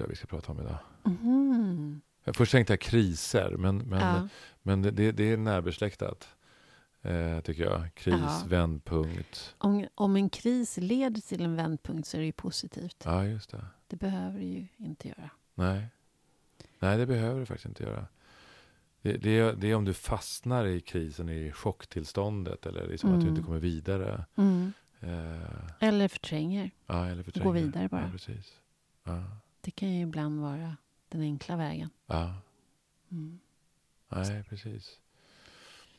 tycker jag vi ska prata om idag. Mhm. Först tänkte jag kriser, men, men, Ja. men det, det är närbesläktat. Eh, tycker jag. Kris, Ja. vändpunkt. Om, om en kris leder till en vändpunkt så är det ju positivt. Ja, just det. Det behöver det ju inte göra. Nej. Nej, det behöver du faktiskt inte göra. Det, det, är, det är om du fastnar i krisen, i chocktillståndet eller liksom att du Mm. inte kommer vidare. Mm. Eh, Eller förtränger. ja, eller förtränger. Gå vidare bara. Ja, precis. Ja, Det kan ju ibland vara den enkla vägen. ja. Mm. Nej, precis.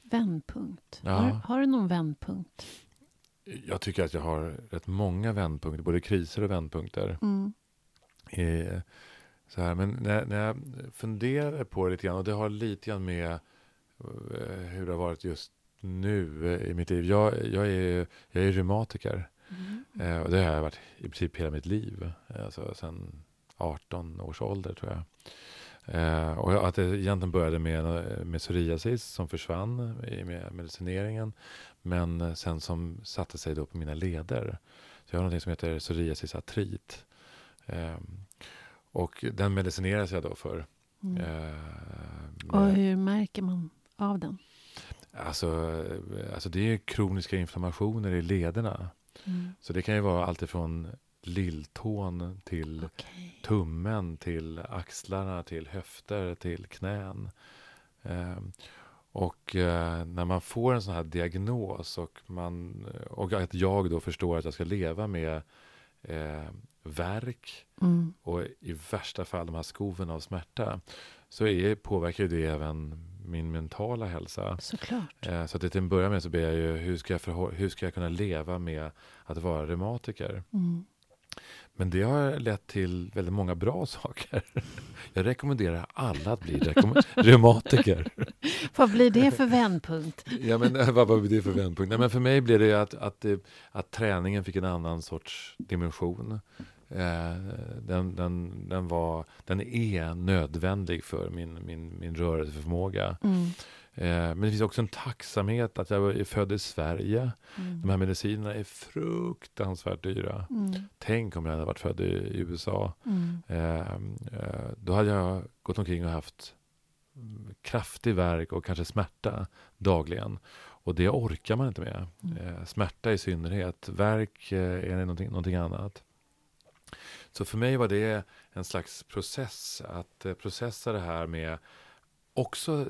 Vändpunkt. Ja. Har, har du någon vändpunkt? Jag tycker att jag har rätt många vändpunkter, både kriser och vändpunkter. Mm. Eh, så här, men när, när jag funderar på det lite grann, och det har lite grann med eh, hur det har varit just nu eh, i mitt liv. Jag, jag, är, jag är reumatiker. Mm. Eh, och det har jag varit i princip hela mitt liv. Alltså sen 18 års ålder tror jag. Eh, och att det egentligen började med, med psoriasis som försvann i med medicineringen. Men sen som satte sig då på mina leder. Så jag har något som heter psoriasisartrit. Eh, och den medicineras jag då för. Mm. Eh, Och hur märker man av den? alltså, eh, alltså det är kroniska inflammationer i lederna. Mm. Så det kan ju vara allt ifrån lilltån till Okej. tummen till axlarna, till höfter, till knän. Ehm, och eh, när man får en sån här diagnos och, man, och att jag då förstår att jag ska leva med eh, värk Mm. och i värsta fall de här skoven av smärta så är, påverkar ju det även min mentala hälsa. Såklart. Eh, Så att till en början med så ber jag ju hur ska jag, hur ska jag kunna leva med att vara reumatiker? Mm. Men det har lett till väldigt många bra saker. Jag rekommenderar alla att bli reumatiker. Vad blir det för vändpunkt? Ja, men, eh, vad var det för vändpunkt? Nej, men för mig blev det att, att, det- att träningen fick en annan sorts dimension. Eh, den, den, den, var, den är nödvändig för min, min, min rörelseförmåga. Mm. Eh, men det finns också en tacksamhet att jag är född i Sverige. Mm. De här medicinerna är fruktansvärt dyra. Mm. Tänk om jag hade varit född i, i USA. Mm. Eh, eh, då hade jag gått omkring och haft kraftig värk och kanske smärta dagligen. Och det orkar man inte med. Mm. Eh, smärta i synnerhet. Värk är någonting, någonting annat. Så för mig var det en slags process. Att eh, processa det här med också,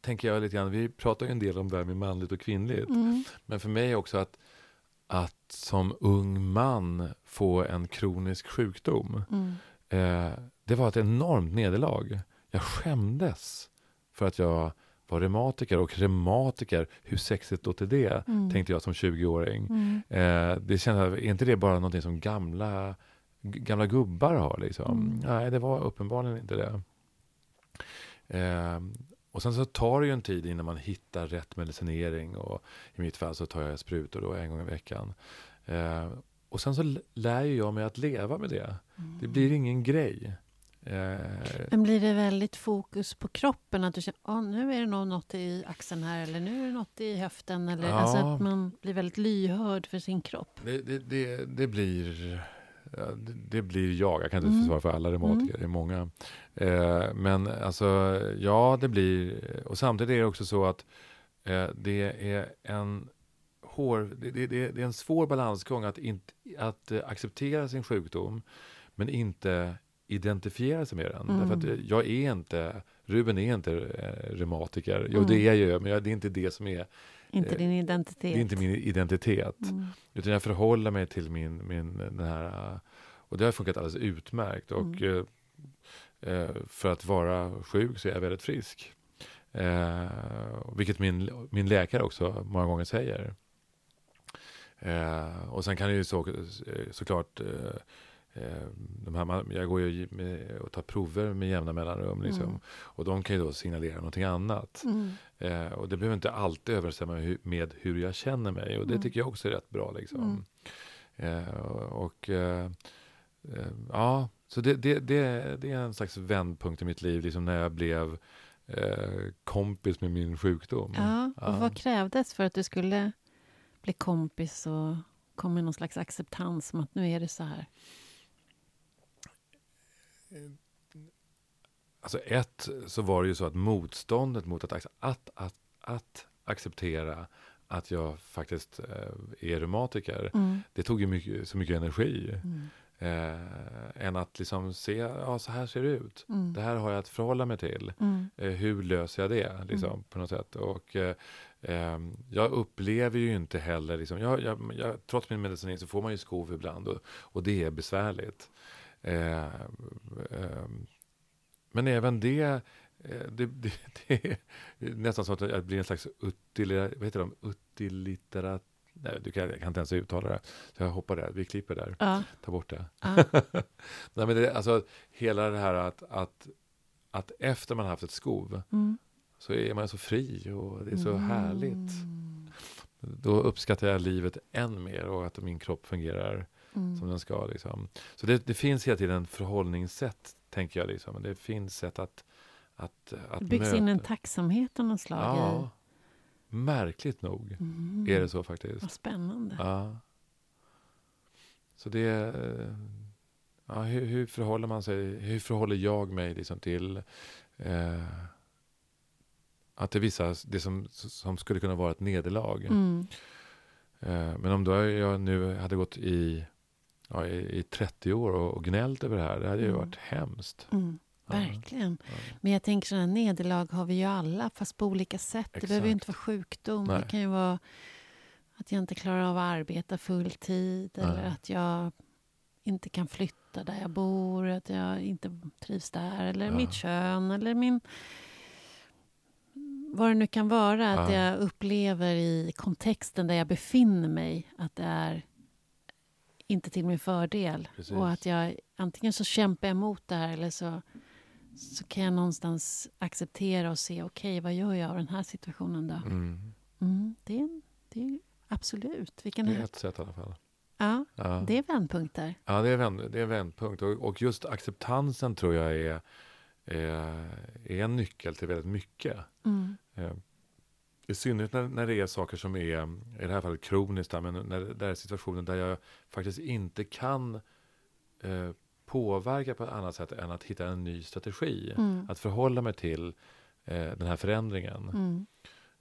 tänker jag lite grann, vi pratar ju en del om det här med manligt och kvinnligt. Mm. Men för mig också att, att som ung man få en kronisk sjukdom. Mm. Eh, det var ett enormt nederlag. Jag skämdes för att jag var reumatiker. Och reumatiker, hur sexigt låter det? Mm. Tänkte jag som 20-åring. Mm. Eh, det kändes, är inte det bara någonting som gamla, gamla gubbar har? Liksom? Mm. Nej, det var uppenbarligen inte det. Eh, och sen så tar det ju en tid innan man hittar rätt medicinering. Och I mitt fall så tar jag sprutor då en gång i veckan. Eh, och sen så lär ju jag mig att leva med det. Mm. Det blir ingen grej. Eh, Men blir det väldigt fokus på kroppen? Att du känner ah, nu är det nog något i axeln här eller nu är det något i höften. Eller, Ja. Alltså att man blir väldigt lyhörd för sin kropp. det, det, det, det blir... Det, blir jag. Jag kan inte Mm. svara för alla reumatiker. Det är många. Eh, men alltså, ja, det blir... Och samtidigt är det också så att eh, det är en hår, det, det, det är en svår balansgång att, inte, att eh, acceptera sin sjukdom men inte identifiera sig med den. Mm. Därför att eh, jag är inte, Ruben är inte eh, reumatiker. Jo, Mm. det är jag ju, men jag, det är inte det som är, Inte Eh, din identitet. det är inte min identitet. Mm. Utan jag förhåller mig till min, min den här, eh, och det har funkat alldeles utmärkt. Och Mm. eh, eh, för att vara sjuk så är jag väldigt frisk. Eh, vilket min, min läkare också många gånger säger. Eh, och sen kan det ju så, såklart eh, de här, jag går ju och tar prover med jämna mellanrum. Liksom, Mm. Och de kan ju då signalera någonting annat. Mm. Eh, och det behöver inte alltid överensstämma med hur, jag känner mig. Och det Mm. tycker jag också är rätt bra. Liksom. Mm. Eh, och eh, eh, ja, så det, det, det, det är en slags vändpunkt i mitt liv. Liksom när jag blev eh, kompis med min sjukdom. Ja, och Ja. vad krävdes för att du skulle bli kompis och komma med någon slags acceptans om att nu är det så här? Alltså ett, så var det ju så att motståndet mot att, att, att, att, acceptera att jag faktiskt eh, är reumatiker, Mm. det tog ju mycket, så mycket energi. Mm. Eh, än att liksom se, ja så här ser det ut. Mm. Det här har jag att förhålla mig till. Mm. Eh, hur löser jag det liksom, Mm. på något sätt? Och, eh, ehm, jag upplever ju inte heller, liksom, jag, jag, jag, trots min medicinering så får man ju skov ibland och, och det är besvärligt. Eh, ehm, men även det, eh, det, det, det är nästan så att det blir en slags utilitär, vad heter de? utilitterat Nej, du kan, jag kan inte ens uttala det. Så jag hoppar där. Vi klipper där. Ja. Ta bort det. Ja. Nej, men det alltså, hela det här att, att, att efter man haft ett skov Mm. så är man så fri och det är så härligt. Mm. Då uppskattar jag livet än mer och att min kropp fungerar Mm. som den ska. Liksom. Så det, det finns hela tiden förhållningssätt, tänker jag. Liksom. Det finns sätt att, att, att Det byggs in en möta. tacksamhet av något slag Ja, märkligt nog. Mm. är det så faktiskt. Vad spännande. Ja. Så det... eh, Ja, hur, hur förhåller man sig? Hur förhåller jag mig liksom till eh, att det vissa, det som, som skulle kunna vara ett nederlag. Mm. Eh, men om då jag nu hade gått i, ja, i, i 30 år och, och gnällt över det här, det hade ju Mm. varit hemskt. Mm. Verkligen. Ja. Men jag tänker sådana nederlag har vi ju alla, fast på olika sätt. Det behöver ju inte Exakt. vara sjukdom. Nej. Det kan ju vara att jag inte klarar av att arbeta full tid eller Nej. att jag inte kan flytta där jag bor, att jag inte trivs där, eller Ja. mitt kön, eller min... Vad det nu kan vara, att Ja. jag upplever i kontexten där jag befinner mig att det är inte till min fördel. Precis. Och att jag antingen så kämpar emot det här eller så, så kan jag någonstans acceptera och se, okej, vad gör jag av den här situationen då? Mm. Mm, det, är, det är absolut. Vilken Det är ett sätt i alla fall. Ja, Ja. det är vändpunkter. Ja, det är, vänd, det är vändpunkt. Och, och just acceptansen tror jag är, är, är en nyckel till väldigt mycket. Mm. I synnerhet när, när det är saker som är, i det här fallet kroniskt, men när det är situationer där jag faktiskt inte kan eh, påverka på ett annat sätt än att hitta en ny strategi. Mm. Att förhålla mig till eh, den här förändringen. Mm.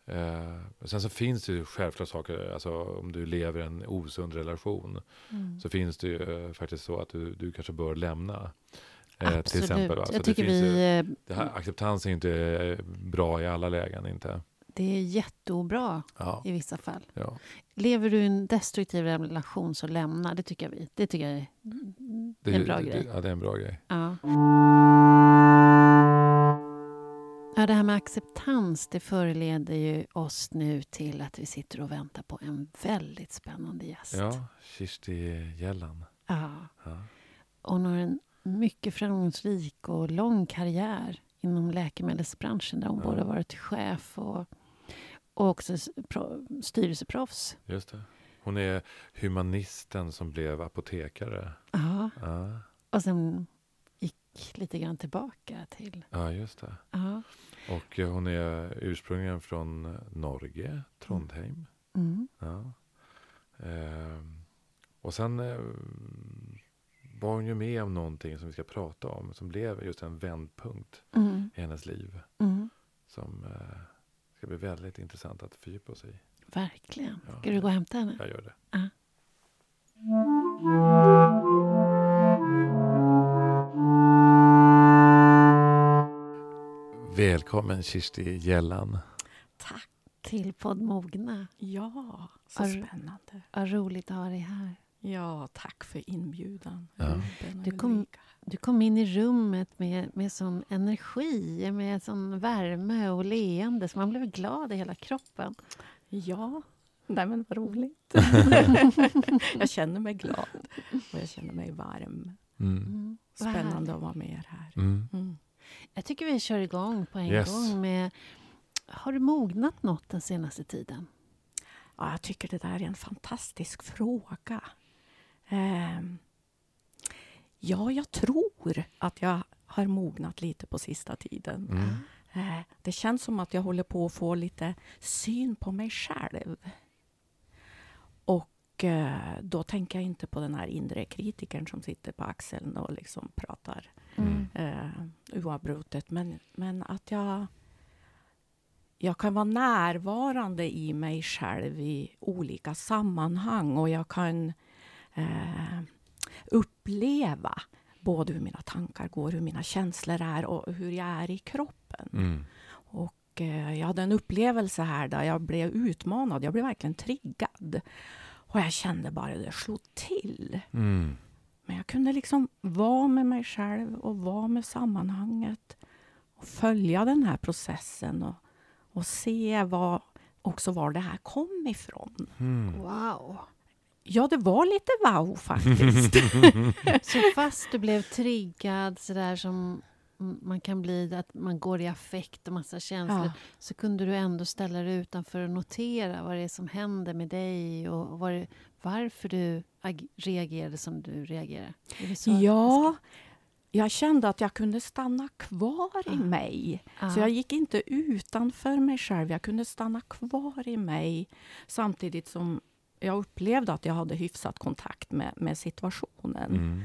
Eh, sen så finns det ju självklart saker, alltså om du lever i en osund relation Mm. så finns det ju eh, faktiskt så att du, du kanske bör lämna. Eh, Absolut. till exempel, jag det tycker finns ju- vi... eh, Det här, acceptans är inte eh, bra i alla lägen. inte. Det är jätteobra Ja, i vissa fall. ja. Lever du i en destruktiv relation så lämna. Det tycker vi. Det tycker jag är Det, en bra det, grej. Det, ja, det är en bra grej. Ja. Ja, det här med acceptans det föreleder ju oss nu till att vi sitter och väntar på en väldigt spännande gäst. Ja, Kirsti Gällan. Ja. Ja. Hon har en mycket framgångsrik och lång karriär inom läkemedelsbranschen där hon Ja. både varit chef och, och också styrelseproffs. Just det. Hon är humanisten som blev apotekare. Ja. Ja, Och sen gick lite grann tillbaka till... ja just det. Ja. Och eh, hon är ursprungligen från eh, Norge, Trondheim. Mm. Ja. Ehm, och sen eh, var hon ju med om någonting som vi ska prata om. Som blev just en vändpunkt Mm. i hennes liv. Mm. Som eh, ska bli väldigt intressant att fördjupa sig i. Verkligen. Ja. Ska du gå och hämta henne? Jag gör det. Ja. Välkommen Kirsti Gällan. Tack. Till podd Mogna. Ja, så Ar- spännande. Vad roligt att ha dig här. Ja, tack för inbjudan. Ja. Du kom-. Du kom in i rummet med, med sån energi, med sån värme och leende så man blev glad i hela kroppen. Ja, nej men vad roligt. jag känner mig glad och jag känner mig varm. Mm. Mm. Spännande att vara med er här. Mm. Mm. Jag tycker vi kör igång på en Yes. gång med... Har du mognat något den senaste tiden? Ja, jag tycker det där är en fantastisk fråga. Ehm, ja, jag tror att jag har mognat lite på sista tiden. Mm. Eh, Det känns som att jag håller på att få lite syn på mig själv. Och eh, då tänker jag inte på den här inre kritikern som sitter på axeln och liksom pratar Mm. eh, oavbrutet. Men, men att jag, jag kan vara närvarande i mig själv i olika sammanhang och jag kan eh, uppleva både hur mina tankar går, hur mina känslor är och hur jag är i kroppen. Mm. Och eh, jag hade en upplevelse här där jag blev utmanad. Jag blev verkligen triggad. Och jag kände bara det slog till. Mm. Men jag kunde liksom vara med mig själv och vara med sammanhanget. Och följa den här processen och, och se vad, också var det här kom ifrån. Mm. Wow. Ja, det var lite wow faktiskt. Så fast du blev triggad sådär som man kan bli, att man går i affekt och massa känslor, ja. så kunde du ändå ställa dig utanför och notera vad det är som händer med dig och vad det, varför du ag- reagerade som du reagerade. Så? ja, jag kände att jag kunde stanna kvar i Ah. mig. Ja. Så jag gick inte utanför mig själv. Jag kunde stanna kvar i mig samtidigt som jag upplevde att jag hade hyfsat kontakt med, med situationen. Mm.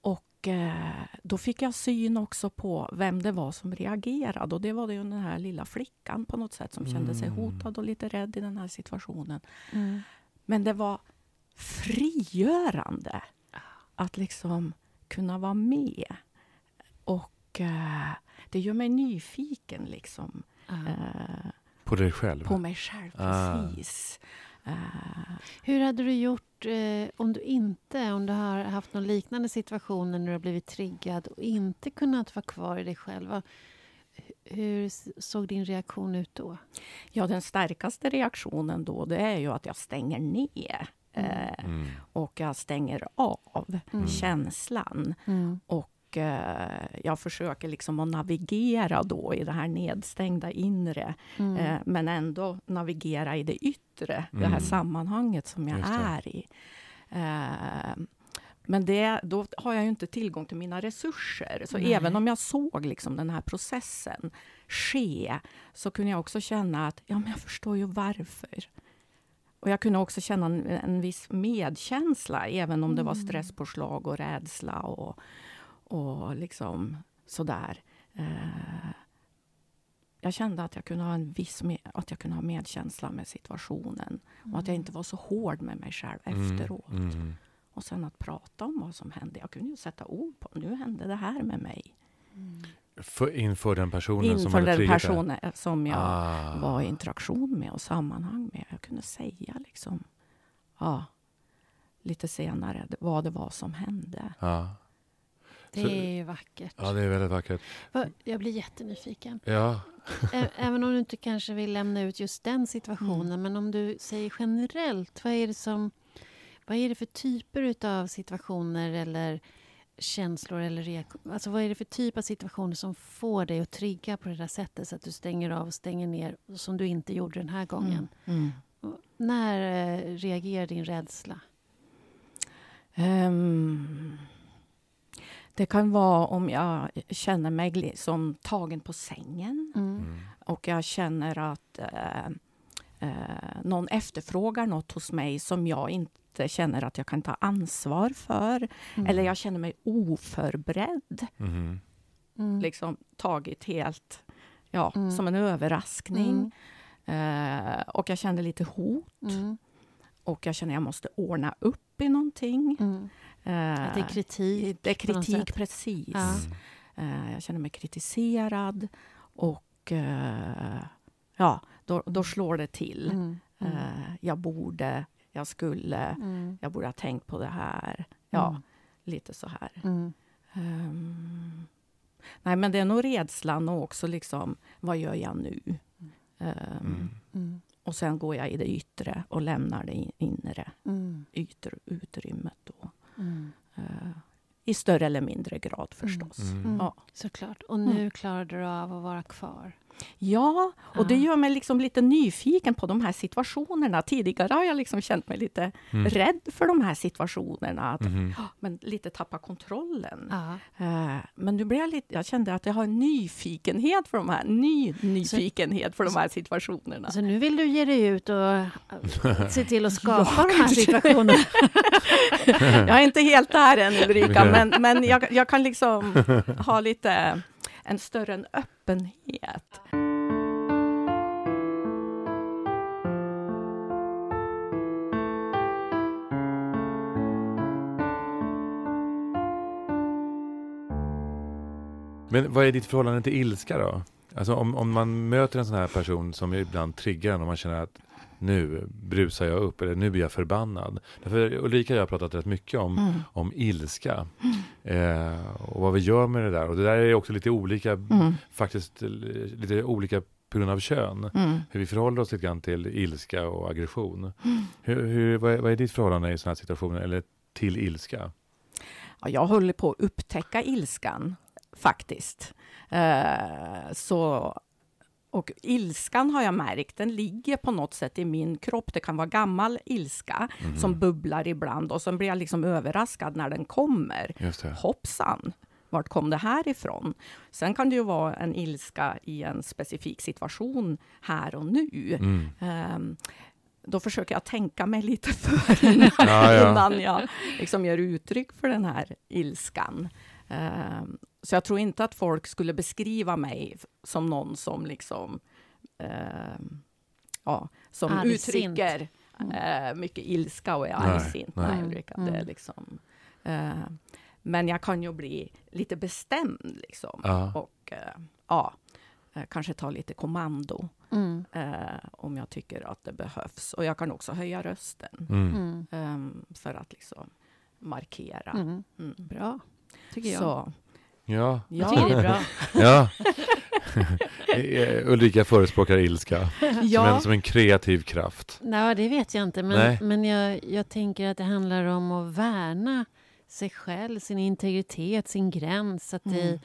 Och eh, då fick jag syn också på vem det var som reagerade. Och det var ju den här lilla flickan på något sätt som kände sig Mm. hotad och lite rädd i den här situationen. Mm. Men det var frigörande att liksom kunna vara med. Och eh, det gör mig nyfiken liksom, Ja. eh, På dig själv? på mig själv. Ah. Precis. Eh, Hur hade du gjort eh, om du inte, om du har haft någon liknande situation när du har blivit triggad och inte kunnat vara kvar i dig själv? Hur såg din reaktion ut då? ja, den starkaste reaktionen då det är ju att jag stänger ner. Eh, Mm. och jag stänger av Mm. känslan. Mm. Och eh, jag försöker liksom att navigera då i det här nedstängda inre. Mm. Eh, men ändå navigera i det yttre, det Mm. här sammanhanget som jag är i. Eh, men det, då har jag ju inte tillgång till mina resurser. Så Nej. även om jag såg liksom den här processen ske, så kunde jag också känna att ja, men jag förstår ju varför. Och jag kunde också känna en, en viss medkänsla, även om det var Mm. stresspåslag och rädsla och, och liksom sådär. Eh, jag kände att jag kunde ha en viss att jag kunde ha medkänsla med situationen och att jag inte var så hård med mig själv efteråt. Mm. Mm. Och sen att prata om vad som hände. Jag kunde ju sätta ord på nu hände det här med mig. För, inför den personen som Inför hade den personen som jag Ah. var i interaktion med och sammanhang med. Jag kunde säga liksom, ja, lite senare vad det var som hände. Ja. Det är ju vackert. ja, det är väldigt vackert. Va- Jag blir jättenyfiken. Ja. Även om du inte kanske vill lämna ut just den situationen, Mm. men om du säger generellt, vad är det som... Vad är det för typer av situationer eller känslor eller reaktioner? Alltså vad är det för typ av situationer som får dig att trigga på det där sättet så att du stänger av och stänger ner som du inte gjorde den här gången? Mm. Och När eh, reagerar din rädsla? Ehm, det kan vara om jag känner mig som tagen på sängen Mm. Mm. och jag känner att eh, eh, någon efterfrågar något hos mig som jag inte känner att jag kan ta ansvar för. Mm. Eller jag känner mig oförberedd. Mhm. Mm. Liksom tagit helt ja, Mm. som en överraskning. Mm. Eh, och jag känner lite hot. Mm. Och jag känner att jag måste ordna upp i någonting. Eh, Att det är kritik. det är kritik, precis. Ja. Eh, jag känner mig kritiserad. Och eh, ja, då, då slår det till. Mm. Mm. Jag borde, jag skulle, Mm. jag borde ha tänkt på det här. Ja, Mm. lite så här. Mm. Ehm, nej, men det är nog rädslan och också liksom, vad gör jag nu? Mm. Och sen går jag i det yttre och lämnar det in- inre Mm. yttre utrymmet då. Mm. I större eller mindre grad förstås. Mm. Mm. Ja. Såklart. Och nu klarar du av att vara kvar. Ja, och det gör mig liksom lite nyfiken på de här situationerna. Tidigare har jag liksom känt mig lite Mm. rädd för de här situationerna, att, Mhm. men lite tappa kontrollen. Eh, Men nu blir jag lite, jag kände att jag har en nyfikenhet för de här, ny nyfikenhet för de här situationerna. Så nu vill du ge dig ut och äh, se till att skapa Ja, de här situationerna. Jag är inte helt där än Ulrika, men, men jag, jag kan liksom ha lite en större en öppenhet. Men vad är ditt förhållande till ilska då? Alltså om, om man möter en sån här person som ibland triggar en och man känner att nu brusar jag upp eller nu blir jag förbannad. Därför Ulrika och jag har pratat rätt mycket om, Mm. om ilska. Eh, och vad vi gör med det där. Och det där är också lite olika, Mm. faktiskt eh, lite olika på grund av kön. Mm. Hur vi förhåller oss lite grann till ilska och aggression. Mm. Hur, hur, vad, är, vad är ditt förhållande i sådana här situationer, eller till ilska? Ja, jag håller på att upptäcka ilskan, faktiskt. Eh, så, och ilskan har jag märkt, den ligger på något sätt i min kropp. Det kan vara gammal ilska Mhm. som bubblar ibland och sen blir jag liksom överraskad när den kommer. Just det. Hoppsan, vart kom det här ifrån? Sen kan det ju vara en ilska i en specifik situation här och nu. Mm. Ehm, då försöker jag tänka mig lite för innan, Ja, ja. innan jag liksom ger uttryck för den här ilskan. Ehm, så jag tror inte att folk skulle beskriva mig som någon som liksom ehm, ja, som Argsint. uttrycker Mm. eh, mycket ilska och är Nej, argsint. nej. Nej, Ulrika, det Mm. liksom, eh, men jag kan ju bli lite bestämd liksom. Ja. Och eh, ja, eh, kanske ta lite kommando Mm. eh, om jag tycker att det behövs. Och jag kan också höja rösten Mm. Mm. ehm, för att liksom markera. Mm. Mm. Bra, tycker jag. Så, Ja, Jag tycker det ja, är bra. ja. Eh, Ulrika förespråkar ilska som, en, ja, som en kreativ kraft. Nej, det vet jag inte. Nej. Men, men jag, jag tänker att det handlar om att värna sig själv, sin integritet, sin gräns. Att det,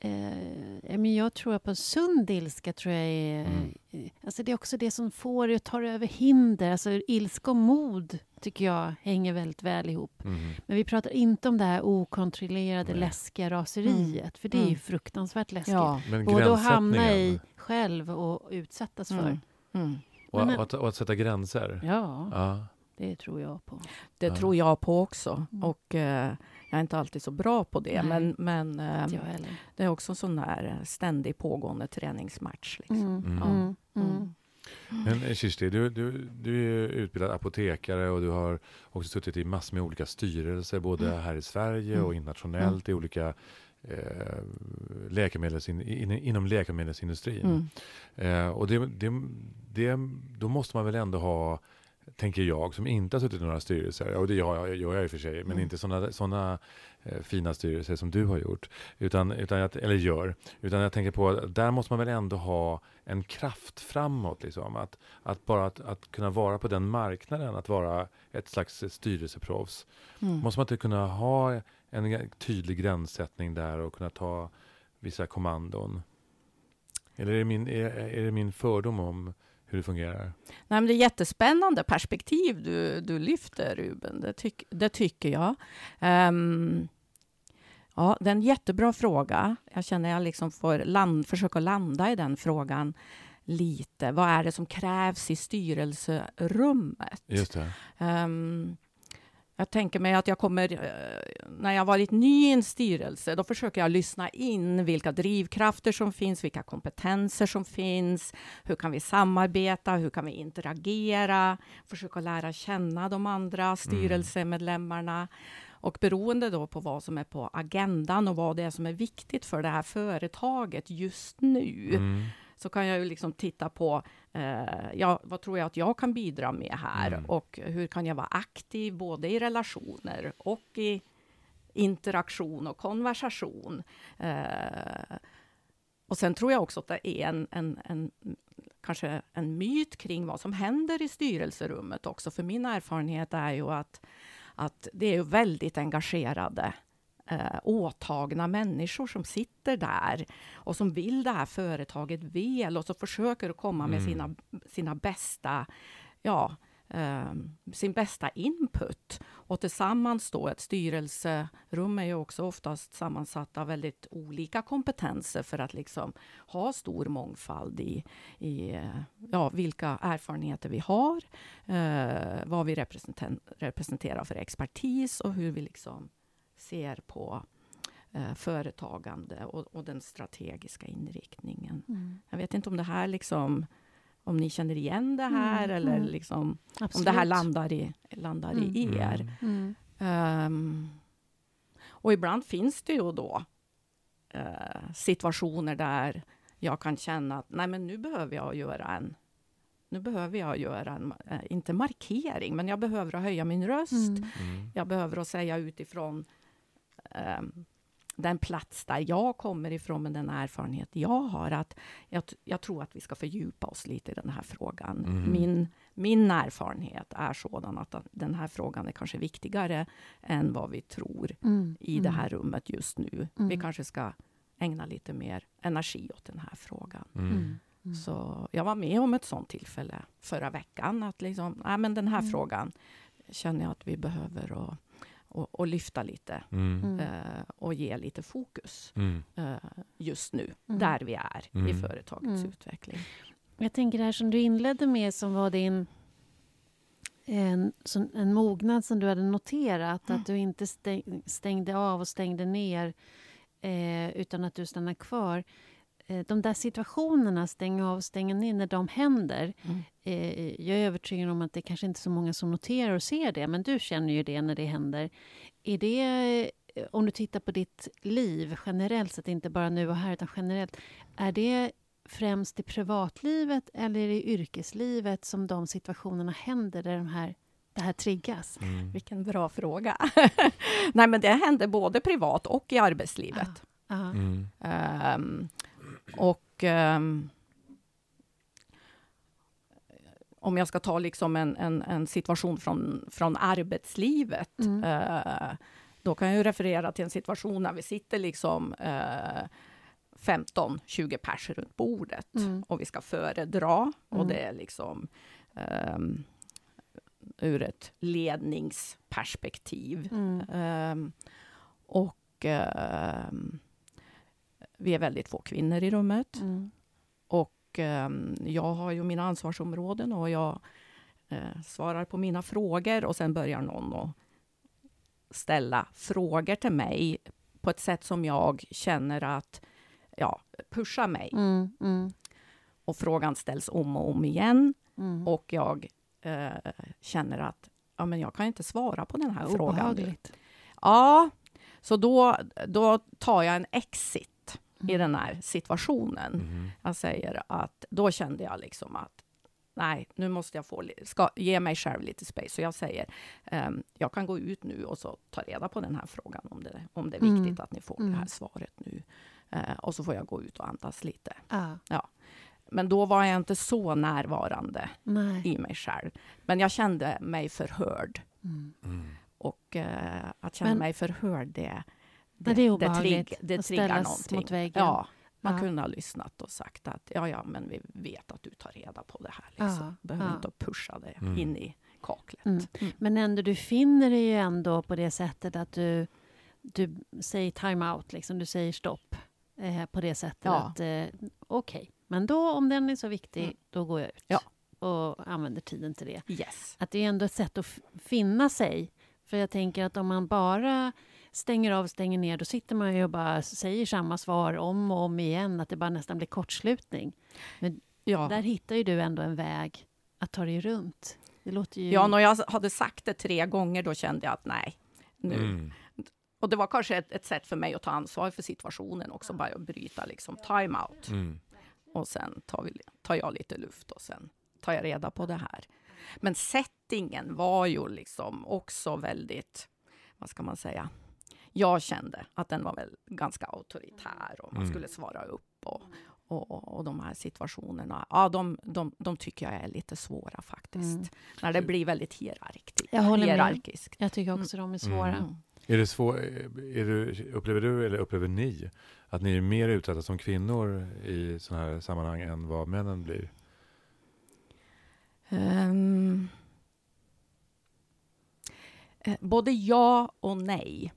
eh, men jag tror på sund ilska. Tror jag är, Mm. eh, alltså det är också det som får dig att ta över hinder. Alltså ilska och mod tycker jag hänger väldigt väl ihop. Mm. Men vi pratar inte om det här okontrollerade, Nej. läskiga raseriet. För det är ju Mm. fruktansvärt läskigt. ja. Men Både att hamna i själv och utsättas för. Mm. Mm. och, Men- och, att, och att sätta gränser. Ja, Ja. Det tror jag på. Det Ja. tror jag på också. Mm. Och eh, jag är inte alltid så bra på det. Nej. Men, men eh, det är också en sån där eh, ständig pågående träningsmatch. Liksom. Mm. Mm. Mm. Mm. Mm. Men eh, Kirsti, du, du, du är utbildad apotekare och du har också suttit i massor med olika styrelser, både här i Sverige och Mm. internationellt i olika eh, läkemedelsin, in, inom läkemedelsindustrin. Mm. Eh, och det, det, det, då måste man väl ändå ha, tänker jag, som inte har suttit i några styrelser, och det gör jag, gör jag i och för sig, men Mm. inte sådana såna, eh, fina styrelser som du har gjort, utan, utan jag, eller gör. Utan jag tänker på, att där måste man väl ändå ha en kraft framåt. Liksom. Att, att bara att, att kunna vara på den marknaden, att vara ett slags styrelseproffs. Mm. Måste man inte kunna ha en tydlig gränssättning där och kunna ta vissa kommandon? Eller är det min, är, är det min fördom om hur det fungerar? Nej, men det är jättespännande perspektiv du, du lyfter, Ruben. Det, tyck, det tycker jag. Ehm, ja, det är en jättebra fråga. Jag känner att jag liksom får land, försöka landa i den frågan lite. Vad är det som krävs i styrelserummet? Just det. Ehm, jag tänker mig att jag kommer, eh, när jag varit ny i en styrelse, då försöker jag lyssna in vilka drivkrafter som finns, vilka kompetenser som finns, hur kan vi samarbeta, hur kan vi interagera, försöka lära känna de andra styrelsemedlemmarna. Och beroende då på vad som är på agendan och vad det är som är viktigt för det här företaget just nu, Mm. Så kan jag ju liksom titta på eh, ja, vad tror jag att jag kan bidra med här Mm. och hur kan jag vara aktiv både i relationer och i interaktion och konversation. Eh, och sen tror jag också att det är en, en, en kanske en myt kring vad som händer i styrelserummet också. För min erfarenhet är ju att, att det är ju väldigt engagerade eh, åtagna människor som sitter där och som vill det här företaget väl och så försöker att komma med Mm. sina, sina bästa ja, eh, sin bästa input. Och tillsammans då, ett styrelserum är ju också oftast sammansatt av väldigt olika kompetenser för att liksom ha stor mångfald i, i eh, ja, vilka erfarenheter vi har, eh, vad vi representerar för expertis och hur vi liksom ser på eh, företagande och, och den strategiska inriktningen. Mm. Jag vet inte om det här liksom om ni känner igen det här Mm, eller mm. liksom, Absolut. om det här landar i, landar i Mm. er. Mm. Ehm, och ibland finns det ju då eh, situationer där jag kan känna att nej, men nu behöver jag göra en nu behöver jag göra en, eh, inte markering, men jag behöver höja min röst. Mm. Mm. Jag behöver att säga utifrån ehm, den plats där jag kommer ifrån, med den erfarenhet jag har, att jag, jag tror att vi ska fördjupa oss lite i den här frågan. Mm. Min, min erfarenhet är sådan att den här frågan är kanske viktigare än vad vi tror Mm. i Mm. det här rummet just nu. Vi Mm. kanske ska ägna lite mer energi åt den här frågan. Mm. Mm. Mm. Så jag var med om ett sånt tillfälle förra veckan. Att liksom, nej, men den här Mm. frågan känner jag att vi behöver och, och, och lyfta lite Mm. Mm. eh, och ge lite fokus Mm. eh, just nu, Mm. där vi är i Mm. företagets Mm. utveckling. Jag tänker det här som du inledde med som var din en, som, en mognad som du hade noterat. Mm. Att du inte stäng, stängde av och stängde ner eh, utan att du stannade kvar. Eh, de där situationerna, stänga av och stänga ner, när de händer. Mm. Eh, jag är övertygad om att det kanske inte är så många som noterar och ser det, men du känner ju det när det händer. Är det, eh, om du tittar på ditt liv generellt sett, inte bara nu och här, utan generellt, är det främst i privatlivet eller i yrkeslivet som de situationerna händer där de här, det här triggas? Mm. Vilken bra fråga. nej, men det händer både privat och i arbetslivet. Ja. Mm. Ehm, och ehm, om jag ska ta liksom en, en, en situation från, från arbetslivet, Mm. eh, då kan jag ju referera till en situation när vi sitter liksom eh, 15-20 pers runt bordet Mm. och vi ska föredra. Och Mm. det är liksom ehm, ur ett ledningsperspektiv. Mm. Ehm, och ehm, vi är väldigt få kvinnor i rummet. Mm. Och ehm, jag har ju mina ansvarsområden och jag eh, svarar på mina frågor och sen börjar någon att ställa frågor till mig på ett sätt som jag känner att ja, pushar mig. Mm. Mm. Och frågan ställs om och om igen Mm. och jag eh, känner att ja, men jag kan inte svara på den här frågan. Obehagligt. Ja, så då, då tar jag en exit i Mm. den här situationen. Mm. Jag säger att då kände jag liksom att nej, nu måste jag få, ska, ge mig själv lite space. Så jag säger, ehm, jag kan gå ut nu och så ta reda på den här frågan om det, om det är Mm. viktigt att ni får det Mm. här svaret nu. Eh, och så får jag gå ut och andas lite. Ja. Men då var jag inte så närvarande Nej. i mig själv. Men jag kände mig förhörd. Mm. Mm. Och eh, att känna Men- mig förhörd, det, Men det är obehagligt trigg, det att triggar någonting. mot väggen. Ja, man Ja. kunde ha lyssnat och sagt att ja, ja, men vi vet att du tar reda på det här. Liksom. Ja, Behöver ja. inte pusha det Mm. in i kaklet. Mm. Mm. Men ändå, du finner dig ju ändå på det sättet att du, du säger time out, liksom. du säger stopp. Eh, på det sättet Ja. att eh, okej, men då om den är så viktig, Mm. då går jag ut. Ja. Och använder tiden till det. Yes. Att det är ändå ett sätt att finna sig. För jag tänker att om man bara stänger av stänger ner, då sitter man ju och bara säger samma svar om och om igen, att det bara nästan blir kortslutning. Ja. Där hittar ju du ändå en väg att ta dig runt. Det låter ju... ja, när jag hade sagt det tre gånger, då kände jag att nej, nu. Mm. Och det var kanske ett, ett sätt för mig att ta ansvar för situationen också, bara att bryta liksom time out. Mm. Och sen tar, vi, tar jag lite luft och sen tar jag reda på det här. Men settingen var ju liksom också väldigt, vad ska man säga, jag kände att den var väl ganska auktoritär och man Mm. skulle svara upp och, och, och de här situationerna, ja de, de, de tycker jag är lite svåra faktiskt. Mm. När det blir väldigt hierarkiskt. Jag håller med. hierarkiskt. Jag tycker också de är svåra. Mm. Är det svår, är du, upplever du eller upplever ni att ni är mer utsatta som kvinnor i sådana här sammanhang än vad männen blir? Um, både ja och nej.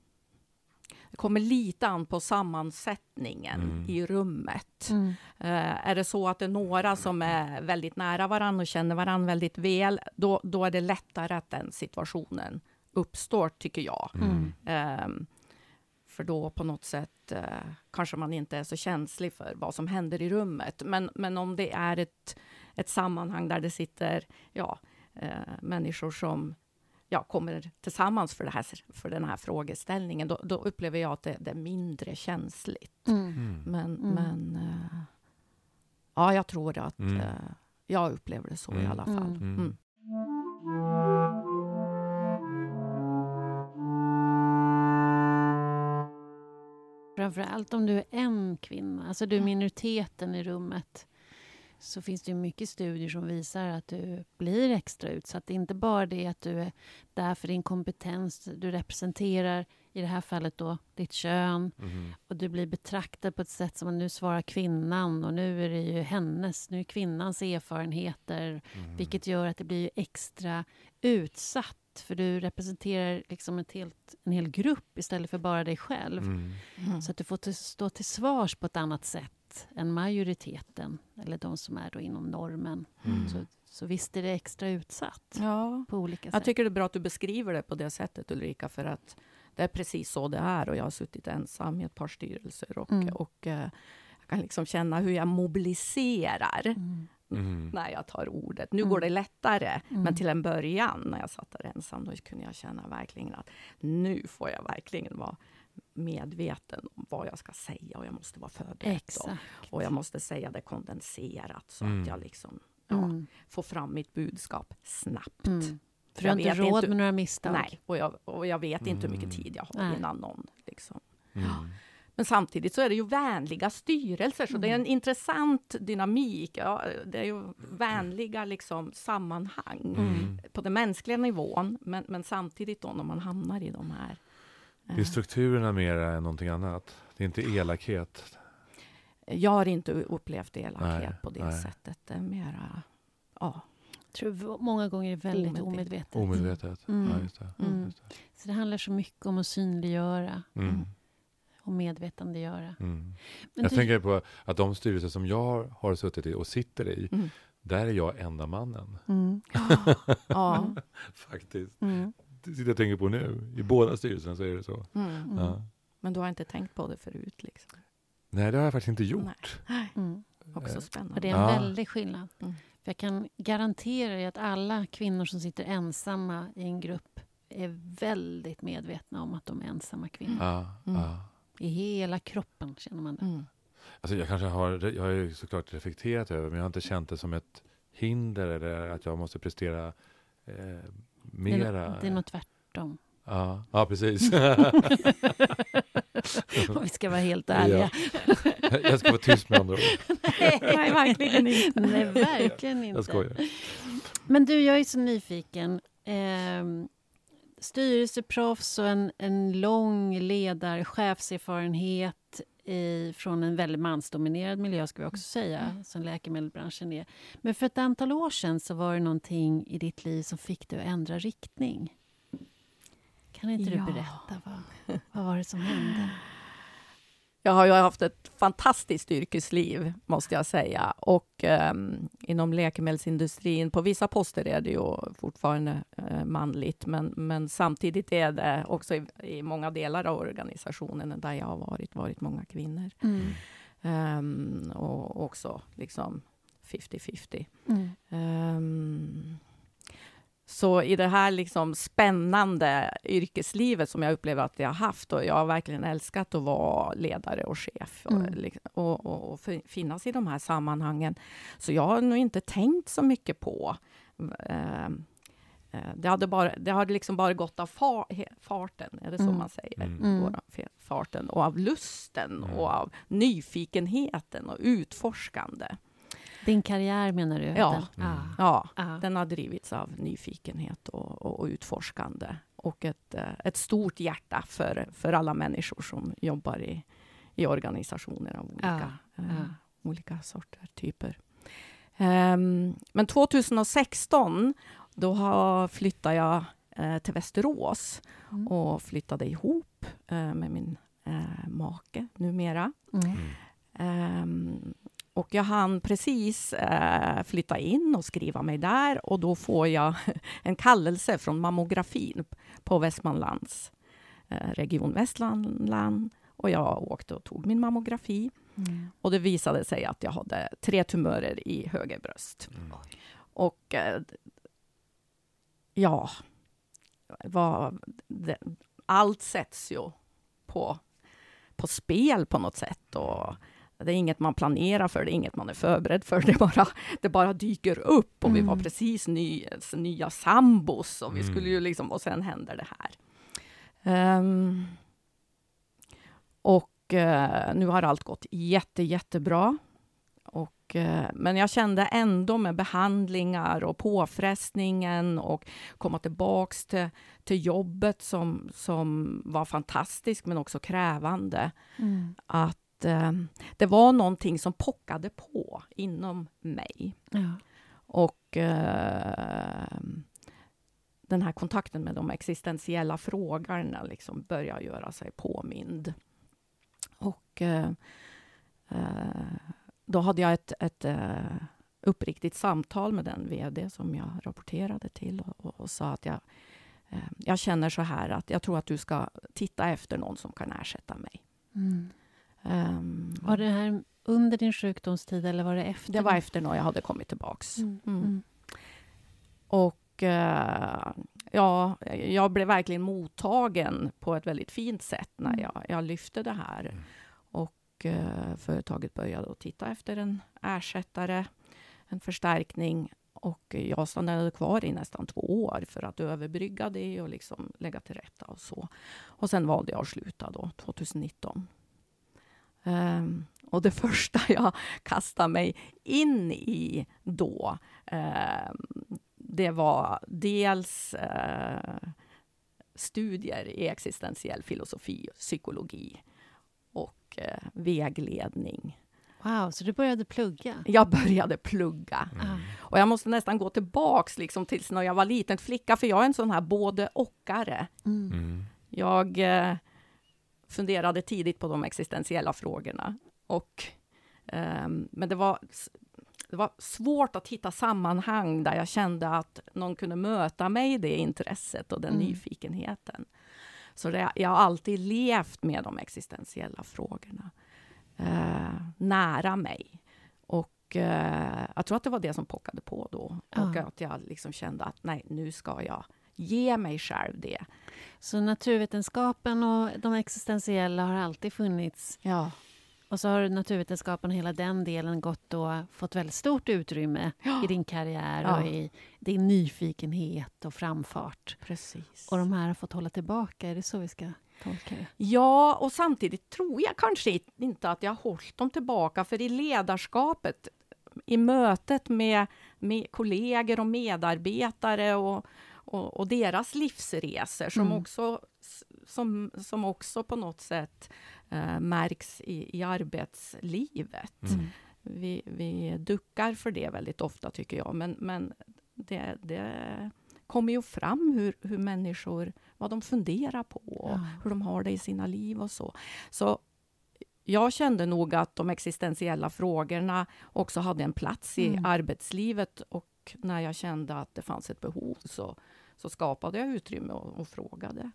Det kommer lite an på sammansättningen mm. i rummet. Mm. Uh, är det så att det är några som är väldigt nära varandra och känner varandra väldigt väl, då, då är det lättare att den situationen uppstår, tycker jag. Mm. Um, för då på något sätt uh, kanske man inte är så känslig för vad som händer i rummet. Men, men om det är ett, ett sammanhang där det sitter ja, uh, människor som ja, kommer tillsammans för, det här, för den här frågeställningen, då, då upplever jag att det, det är mindre känsligt. Mm. mm. Men, mm. men uh, ja, jag tror att mm. uh, jag upplever det så i mm. alla fall. Mm. Framför allt om du är en kvinna, alltså du är minoriteten i rummet så finns det mycket studier som visar att du blir extra utsatt. Det är inte bara det att du är där för din kompetens. Du representerar, i det här fallet, då, ditt kön. Mm. Och du blir betraktad på ett sätt som att nu svarar kvinnan och nu är det ju hennes, nu är kvinnans erfarenheter. Mm. Vilket gör att det blir extra utsatt för du representerar liksom ett helt, en hel grupp istället för bara dig själv. Mm. Mm. Så att du får stå till svars på ett annat sätt än majoriteten, eller de som är då inom normen. Mm. Så, så visst är det extra utsatt ja. på olika sätt. Jag tycker det är bra att du beskriver det på det sättet, Ulrika, för att det är precis så det är. Och jag har suttit ensam i ett par styrelser och, mm. och uh, jag kan liksom känna hur jag mobiliserar mm. Mm. när jag tar ordet. Nu går det mm. lättare, men mm. till en början när jag satt där ensam, då kunde jag känna verkligen att nu får jag verkligen vara medveten om vad jag ska säga och jag måste vara förberedd. Och, och, jag måste säga det kondenserat så mm. att jag liksom ja, mm. får fram mitt budskap snabbt. Mm. För du har inte råd inte, med några misstag? Nej, och jag, och jag vet inte hur mycket mm. tid jag har nej. innan någon. Liksom. Mm. Men samtidigt så är det ju vänliga styrelser, så det är en mm. intressant dynamik. Ja, det är ju vänliga liksom, sammanhang på den mänskliga nivån, men, men samtidigt då när man hamnar i de här det är strukturerna mer än någonting annat. Det är inte elakhet. Jag har inte upplevt elakhet nej, på det nej. sättet. Det är mera... Ja. Jag tror många gånger är väldigt omedvetet. Omedvetet. Mm. Ja, just det. Mm. Just det. Så det handlar så mycket om att synliggöra. Mm. Och medvetandegöra. Mm. jag du... tänker på att de styrelser som jag har suttit i och sitter i, mm. där är jag enda mannen. Mm. ja. Faktiskt. Mm sitter och tänker på nu. I båda styrelserna så är det så. Mm. Ja. Men du har inte tänkt på det förut? Liksom. Nej, det har jag faktiskt inte gjort. Mm. Också spännande. Och det är en ja. väldig skillnad. Mm. För jag kan garantera dig att alla kvinnor som sitter ensamma i en grupp är väldigt medvetna om att de är ensamma kvinnor. Ja, mm. I hela kroppen känner man det. Mm. Alltså jag kanske har, jag har ju såklart reflekterat över men jag har inte känt det som ett hinder eller att jag måste prestera eh, mera... Det är, det är nog tvärtom. Ja, ja precis. Om vi ska vara helt ärliga. Ja. Jag ska vara tyst med andra ord. Nej, verkligen inte. Nej, verkligen inte. Jag skojar. Men du, jag är så nyfiken. Eh, styrelseproffs och en, en lång ledar chefserfarenhet i, från en väldigt mansdominerad miljö, ska vi också säga, mm. som läkemedelsbranschen är. Men för ett antal år sedan så var det någonting i ditt liv som fick dig att ändra riktning. Kan inte ja. du berätta? Vad, vad var det som hände? Jag har ju haft ett fantastiskt yrkesliv, måste jag säga. Och um, inom läkemedelsindustrin, på vissa poster är det ju fortfarande uh, manligt, men, men samtidigt är det också i, i, många delar av organisationen där jag har varit, varit många kvinnor. Mm. Um, och också liksom 50-50. Mm. Um, så i det här liksom spännande yrkeslivet som jag upplever att jag har haft, och jag har verkligen älskat att vara ledare och chef mm. och, och, och, finnas i de här sammanhangen. Så jag har nog inte tänkt så mycket på eh, eh det hade, bara, det hade liksom bara gått av far, farten, är det så mm. man säger? Mm. mm. Farten, och av lusten, mm. och av nyfikenheten och utforskande. Din karriär menar du? Ja, mm. ja ah. den har drivits av nyfikenhet och, och, och, utforskande. och ett, eh, ett stort hjärta för, för alla människor som jobbar i, i organisationer av olika, Ja, eh, ja. olika sorter, typer. Ehm, men 2016, då har, flyttade jag eh, till Västerås Mm. och flyttade ihop eh, med min eh, make numera. Mm. Mm. Och jag hann precis eh, flytta in och skriva mig där och då får jag en kallelse från mammografin på Västmanlands eh, region Västmanland och jag åkte och tog min mammografi Mm. och det visade sig att jag hade tre tumörer i höger bröst. Mm. Och eh, ja, vad, det, allt sätts ju på, på spel på något sätt. Och det är inget man planerar för, det är inget man är förberedd för. Det bara, det bara dyker upp och vi var Mm. precis ny, nya sambos och vi Mm. skulle ju liksom, och sen händer det här. Ehm, och eh, nu har allt gått jätte, jättebra. Och, eh, men jag kände ändå med behandlingar och påfrestningen och komma tillbaks till, till jobbet som, som var fantastiskt men också krävande. Mm. Att eh, det var någonting som pockade på inom mig. Ja. Och eh, den här kontakten med de existentiella frågorna liksom börjar göra sig påmind. Och eh, eh, då hade jag ett, ett eh, uppriktigt samtal med den VD som jag rapporterade till och, och, och sa att jag, eh, jag känner så här att jag tror att du ska titta efter någon som kan ersätta mig. Mm. Ehm, Var det här under din sjukdomstid eller var det efter? det var efter när jag hade kommit tillbaks. Mm. Mm. Mm. Och eh, ja, jag blev verkligen mottagen på ett väldigt fint sätt när Mm. jag, jag lyfte det här. Mm. Och eh, företaget började att titta efter en ersättare, en förstärkning. Och jag stannade kvar i nästan två år för att överbrygga det och liksom lägga till rätta och så. Och sen valde jag att sluta då, 2019. Ehm, och det första jag kastade mig in i då, ehm, det var dels eh, studier i existentiell filosofi och psykologi och eh, vägledning. Wow, så du började plugga? Jag började plugga. Mm. Ah. Och jag måste nästan gå tillbaks liksom tills när jag var liten flicka, för jag är en sån här både och-are. Mm. Mm. Jag eh, funderade tidigt på de existentiella frågorna. Och, ehm, men det var, det var svårt att hitta sammanhang där jag kände att någon kunde möta mig i det intresset och den Mm. nyfikenheten. Så det, jag har alltid levt med de existentiella frågorna eh, nära mig. Och eh, jag tror att det var det som pockade på då. Och Ja. att jag liksom kände att nej, nu ska jag ge mig själv det. Så naturvetenskapen och de existentiella har alltid funnits Ja. och så har naturvetenskapen och hela den delen gått och fått väldigt stort utrymme i din karriär Ja. och i din nyfikenhet och framfart. Precis. Och de här har fått hålla tillbaka, är det så vi ska tolka det? Ja, och samtidigt tror jag kanske inte att jag har hållit dem tillbaka, för i ledarskapet, i mötet med, med kollegor och medarbetare och, och, och deras livsresor, som, Mm. också, som, som också på något sätt eh, märks i, i arbetslivet. Mm. Vi, vi duckar för det väldigt ofta, tycker jag. Men, men det, det kommer ju fram hur, hur människor, vad de funderar på Ja. hur de har det i sina liv och så. Så jag kände nog att de existentiella frågorna också hade en plats i Mm. arbetslivet och när jag kände att det fanns ett behov så, så skapade jag utrymme och, och frågade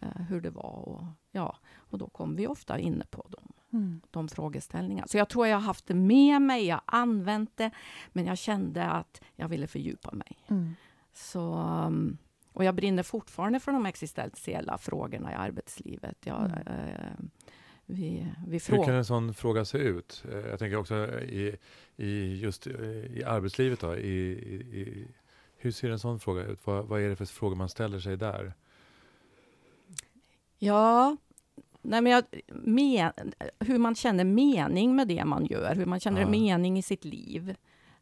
eh, hur det var. Och, ja, och då kom vi ofta inne på dem Mm. de frågeställningarna. Så jag tror jag har haft det med mig, jag har använt det, men jag kände att jag ville fördjupa mig. Mm. Så, um, och jag brinner fortfarande för de existentiella frågorna i arbetslivet. Jag, Mm. eh, vi, vi Hur kan en sån fråga se ut? Eh, Jag tänker också i, i just i arbetslivet. Då, i, i, hur ser en sån fråga ut? Vad, vad är det för frågor man ställer sig där? Ja, nej men jag, men, hur man känner mening med det man gör, hur man känner Ja. mening i sitt liv.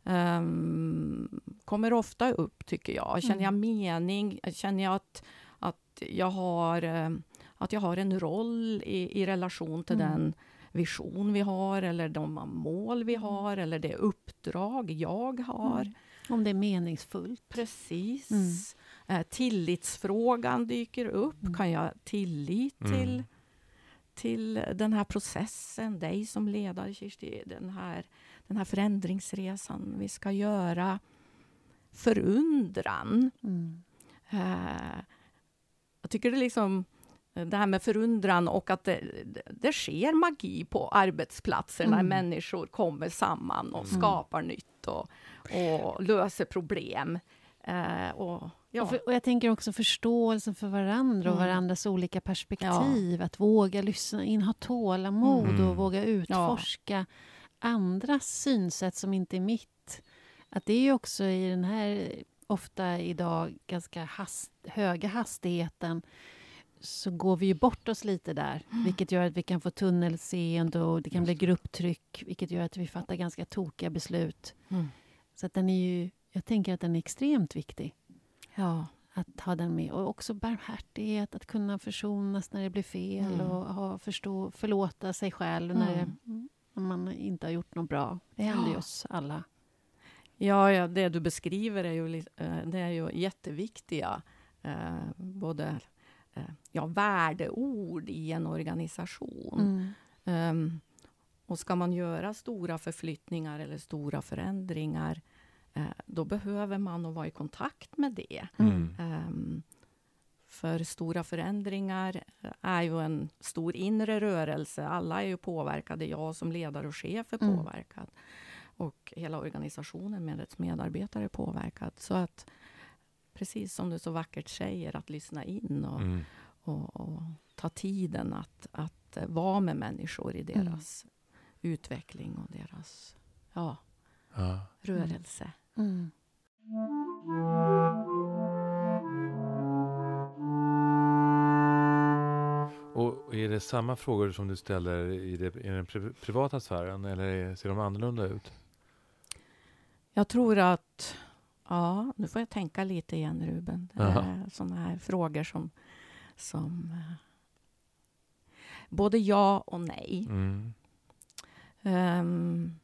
ehm, kommer ofta upp, tycker jag. Känner Mm. jag mening? Känner jag att, att jag har, eh, att jag har en roll i, i relation till Mm. den vision vi har eller de mål vi Mm. har eller det uppdrag jag har. Mm. Om det är meningsfullt. Precis. Mm. Eh, tillitsfrågan dyker upp. Mm. Kan jag tillit Mm. till, till den här processen, dig som ledare, Kirsti, den här, den här förändringsresan vi ska göra? Förundran. Mm. Eh, jag tycker det är liksom det här med förundran och att det, det, sker magi på arbetsplatser när Mm. människor kommer samman och Mm. skapar nytt och, och löser problem. Eh, och, ja. Och, för, och jag tänker också förståelsen för varandra och Mm. varandras olika perspektiv. Att våga lyssna in, ha tålamod Mm. och våga utforska andras synsätt som inte är mitt. Att det är ju också i den här, ofta idag, ganska hast, höga hastigheten så går vi ju bort oss lite där, Mm. vilket gör att vi kan få tunnelseende och det kan bli grupptryck, vilket gör att vi fattar ganska tokiga beslut. Mm. Så att den är ju, jag tänker att den är extremt viktig ja. att ha den med. Och också barmhärtighet, att kunna försonas när det blir fel Mm. och ha, förstå, förlåta sig själv när, Mm. det, när man inte har gjort något bra. Det händer ju Ja. oss alla. Ja, ja, det du beskriver är ju, eh, det är ju jätteviktiga eh, både ja, värdeord i en organisation. Mm. Ehm, och ska man göra stora förflyttningar eller stora förändringar eh, då behöver man nog vara i kontakt med det. Mm. Ehm, för stora förändringar är ju en stor inre rörelse. Alla är ju påverkade. Jag som ledare och chef är Mm. påverkad. Och hela organisationen med dess medarbetare är påverkad. Så att, precis som du så vackert säger, att lyssna in och, Mm. och, och ta tiden att, att eh, vara med människor i Mm. deras utveckling och deras ja, Ja. rörelse. Mm. Och är det samma frågor som du ställer i, det, i den pri privata sfären eller ser de annorlunda ut? Jag tror att... Ja, nu får jag tänka lite igen, Ruben. Sådana här frågor som... som eh, både ja och nej. Mm. Ehm,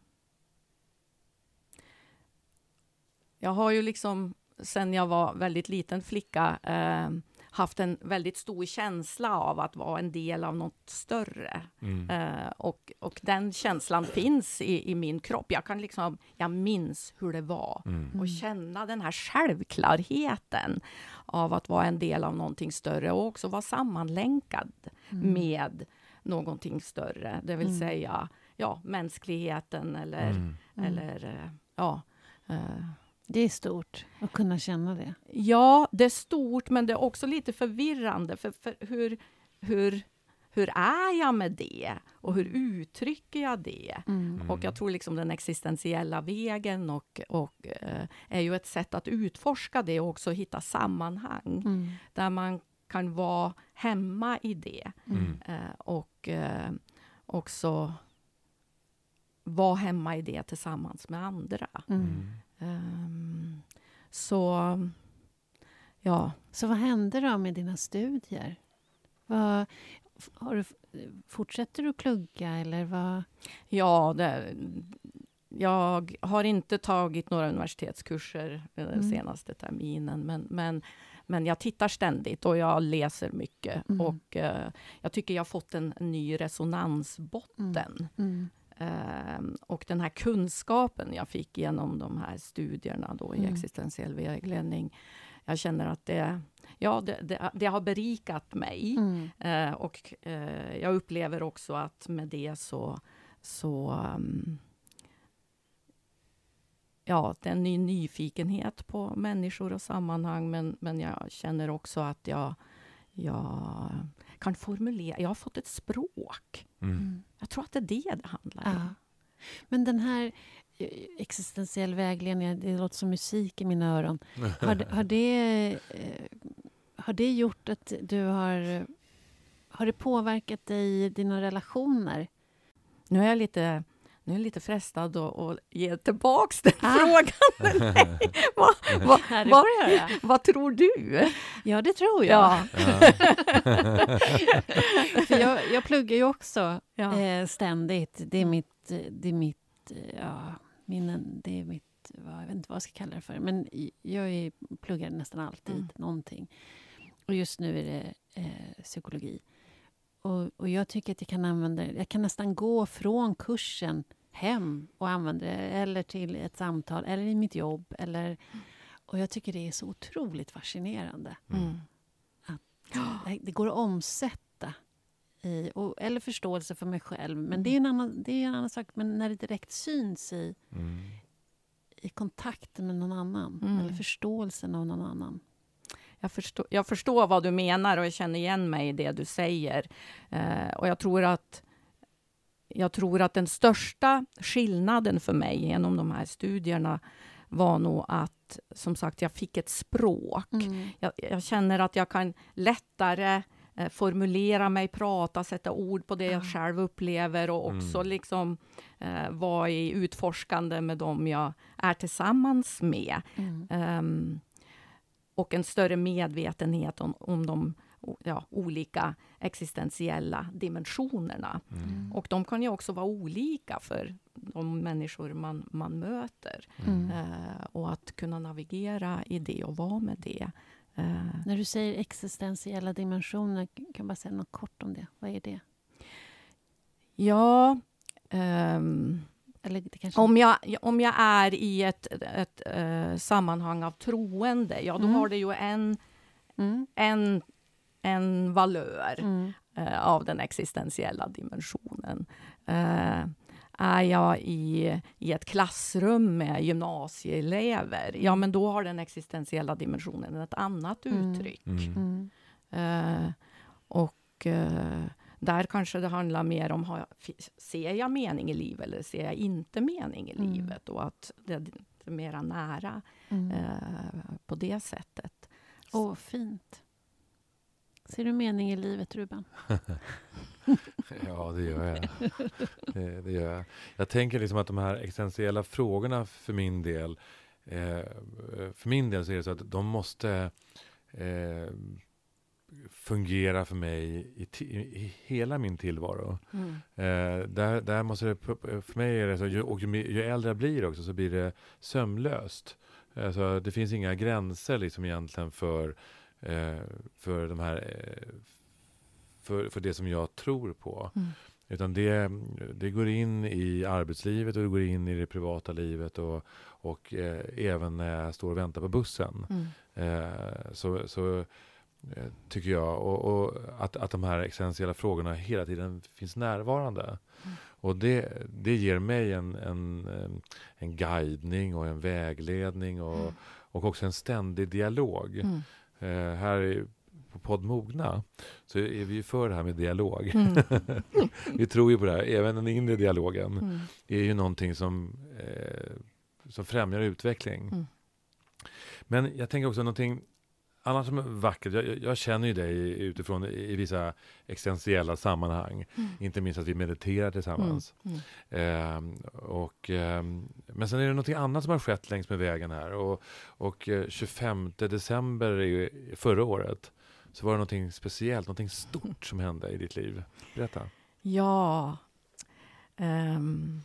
jag har ju liksom sen jag var väldigt liten flicka ehm, haft en väldigt stor känsla av att vara en del av något större. Mm. Eh, och, och den känslan finns i, i min kropp. Jag kan liksom, jag minns hur det var. Mm. Och känna den här självklarheten av att vara en del av någonting större och också vara sammanlänkad Mm. med någonting större. Det vill Mm. säga ja, mänskligheten eller, Mm. Eller eh, ja. eh, Det är stort att kunna känna det. Ja, det är stort, men det är också lite förvirrande. För, för hur, hur, hur är jag med det? Och hur uttrycker jag det? Mm. Och jag tror liksom den existentiella vägen och, och, eh, är ju ett sätt att utforska det och också hitta sammanhang Mm. där man kan vara hemma i det Mm. eh, och eh, också vara hemma i det tillsammans med andra. Mm. Mm. Ehm, så, ja. Så vad hände då med dina studier? Vad, har du, fortsätter du plugga eller vad? Ja, det, jag har inte tagit några universitetskurser eh, Mm. senaste terminen, men, men, men jag tittar ständigt och jag läser mycket. Mm. Och eh, jag tycker jag har fått en ny resonansbotten. Mm. Ehm, och den här kunskapen jag fick genom de här studierna då i Mm. existentiell vägledning, jag känner att det, ja, det, det, det har berikat mig. Mm. Eh, och eh, jag upplever också att med det så, så um, ja, det är en ny nyfikenhet på människor och sammanhang, men, men jag känner också att jag, jag kan formulera, jag har fått ett språk. Mm. Mm. Jag tror att det är det det handlar om. Ja. Men den här eh, existentiell vägledning, det låter som musik i mina öron. Har, det- har, det, eh, har det gjort att du har... Har det påverkat dig i dina relationer? Nu är jag lite nu är jag lite frestad att, ge tillbaks den Ah. frågan. Nej, vad, vad, vad, vad tror du? Ja, det tror jag. Ja, För jag, jag pluggar ju också ja. eh, ständigt. Det är mitt... eh, Det är mitt ja, min, det är mitt... Jag vet inte vad jag ska kalla det för. Men jag är, pluggar nästan alltid Mm. någonting. Och just nu är det eh, psykologi. Och, och jag tycker att jag kan använda. Jag kan nästan gå från kursen hem och använda det. Eller till ett samtal, eller i mitt jobb. Eller, och jag tycker det är så otroligt fascinerande. Mm. Det- Det går att omsätta i, och, eller förståelse för mig själv. Men det är en annan, det är en annan sak. Men när det direkt syns i, Mm. i kontakten med någon annan. Mm. Eller förståelsen av någon annan. Jag, förstår, jag förstår vad du menar och jag känner igen mig i det du säger. Eh, och jag tror att jag tror att den största skillnaden för mig genom de här studierna var nog att, som sagt, jag fick ett språk. Mm. Jag, jag känner att jag kan lättare eh, formulera mig, prata, sätta ord på det jag Ja. själv upplever och också Mm. liksom eh, vara i utforskande med dem jag är tillsammans med. Mm. Ehm, och en större medvetenhet om, om de ja, olika existentiella dimensionerna. Mm. Och de kan ju också vara olika för de människor man, man möter. Mm. Eh, och att kunna navigera i det och vara med det. Eh, När du säger existentiella dimensioner, kan jag bara säga något kort om det? Vad är det? ja, ehm, Eller det kanske... om, jag, om jag är i ett, ett eh, sammanhang av troende, ja då Mm. har det ju en, Mm. en, en valör. Mm. eh, av den existentiella dimensionen. Eh, är jag i, i ett klassrum med gymnasieelever, ja men då har den existentiella dimensionen ett annat Mm. uttryck. Mm. Mm. Eh, och eh, där kanske det handlar mer om, har ser jag mening i livet eller ser jag inte mening i Mm. livet? Och att det är mera nära Mm. eh, på det sättet. Åh, fint. Ser du mening i livet, Ruben? Ja, det gör jag. Det, det gör jag. Jag tänker liksom att de här existentiella frågorna för min del, eh, för min del så är det så att de måste eh, fungera för mig i, i hela min tillvaro. Mm. Eh, där, där måste det, för mig är det så, ju, och ju, ju äldre jag blir också så blir det sömlöst. Alltså, det finns inga gränser liksom egentligen för, eh, för de här eh, för, för det som jag tror på. Mm. Utan det, det går in i arbetslivet och det går in i det privata livet och, och eh, även när jag står och väntar på bussen. Mm. Eh, så, så eh, tycker jag och, och att, att de här existentiella frågorna hela tiden finns närvarande. Mm. Och det, det ger mig en, en, en- en guidning och en vägledning och, Mm. och också en ständig dialog. Eh, här på podd Mogna så är vi ju för det här med dialog. Mm. vi tror ju på det här. Även den inre dialogen Mm. är ju någonting som, eh, som främjar utveckling. Mm. Men jag tänker också någonting annat som är vackert. Jag, jag- känner ju dig utifrån i, vissa existentiella sammanhang. Mm. Inte minst att vi mediterar tillsammans. Mm. Ehm, och, ehm, men sen är det någonting annat som har skett längs med vägen här. Och, och eh, 25 december är ju förra året så var det någonting speciellt, någonting stort som hände i ditt liv. Berätta. Ja. Ehm,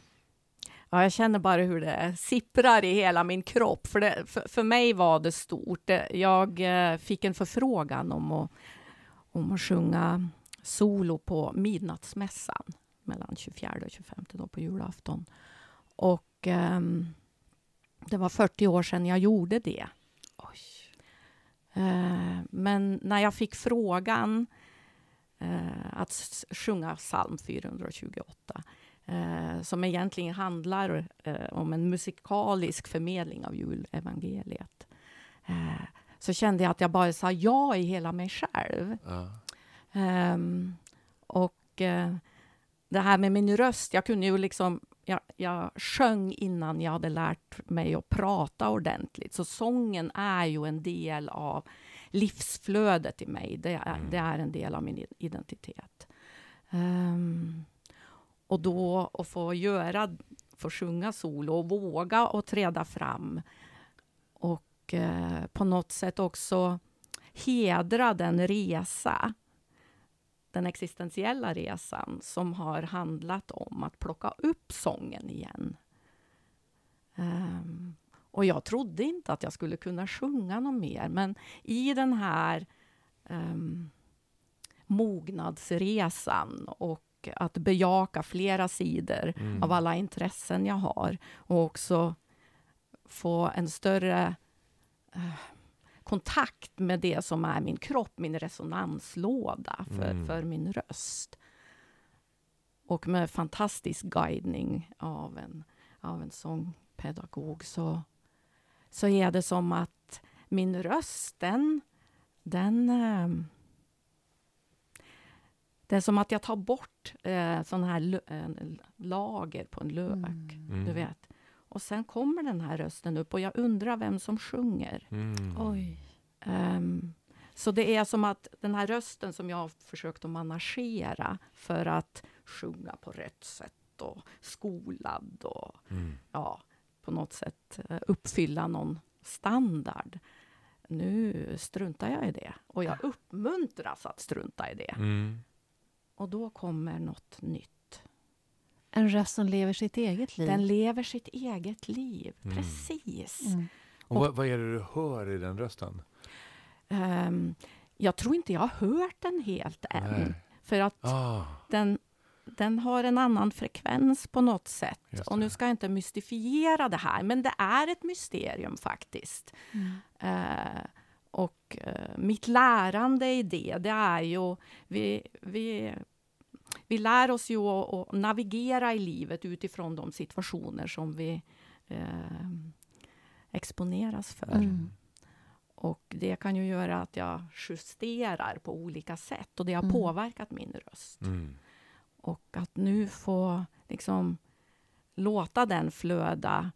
ja, jag känner bara hur det sipprar i hela min kropp. För, det, för, för mig var det stort. Det- Jag eh, fick en förfrågan om att, om att sjunga solo på midnattsmässan mellan 24 och 25 då på julafton. Och ehm, det var 40 år sedan jag gjorde det. Oj. Eh, men när jag fick frågan eh, att sjunga psalm 428 eh, som egentligen handlar eh, om en musikalisk förmedling av julevangeliet eh, så kände jag att jag bara sa ja i hela mig själv. Ehm, och eh, det här med min röst, jag kunde ju liksom jag, jag sjöng innan jag hade lärt mig att prata ordentligt. Så sången är ju en del av livsflödet i mig. Det är, Mm. det är en del av min identitet. Ehm, och då att få göra få sjunga solo och våga och träda fram. Och eh, på något sätt också hedra den resa, den existentiella resan som har handlat om att plocka upp sången igen. Um, och jag trodde inte att jag skulle kunna sjunga något mer, men i den här um, mognadsresan och att bejaka flera sidor mm. av alla intressen jag har och också få en större uh, kontakt med det som är min kropp, min resonanslåda för, mm. för min röst. Och med fantastisk guidning av en, av en sångpedagog så, så är det som att min röst, den, den eh, det är som att jag tar bort eh, sån här eh, lager på en lök. Mm. Du vet. Och sen kommer den här rösten upp och jag undrar vem som sjunger. Mm. Oj. Um, så det är som att den här rösten som jag har försökt att managera för att sjunga på rätt sätt och skolad och mm. ja, på något sätt eh, uppfylla någon standard. Nu struntar jag i det och jag uppmuntras att strunta i det. Mm. Och då kommer något nytt. En röst som lever sitt eget liv. Den lever sitt eget liv, mm. precis. Mm. Och, vad, vad, är det du hör i den rösten? Um, jag tror inte jag har hört den helt än. Nej. För att ah. den, den har en annan frekvens på något sätt. Och nu ska jag inte mystifiera det här, men det är ett mysterium faktiskt. Mm. Uh, och uh, mitt lärande i det, det är ju... Vi, vi vi lär oss ju att, att, navigera i livet utifrån de situationer som vi eh, exponeras för. Mm. Och det kan ju göra att jag justerar på olika sätt och det har mm. påverkat min röst. Mm. Och att nu få liksom låta den flöda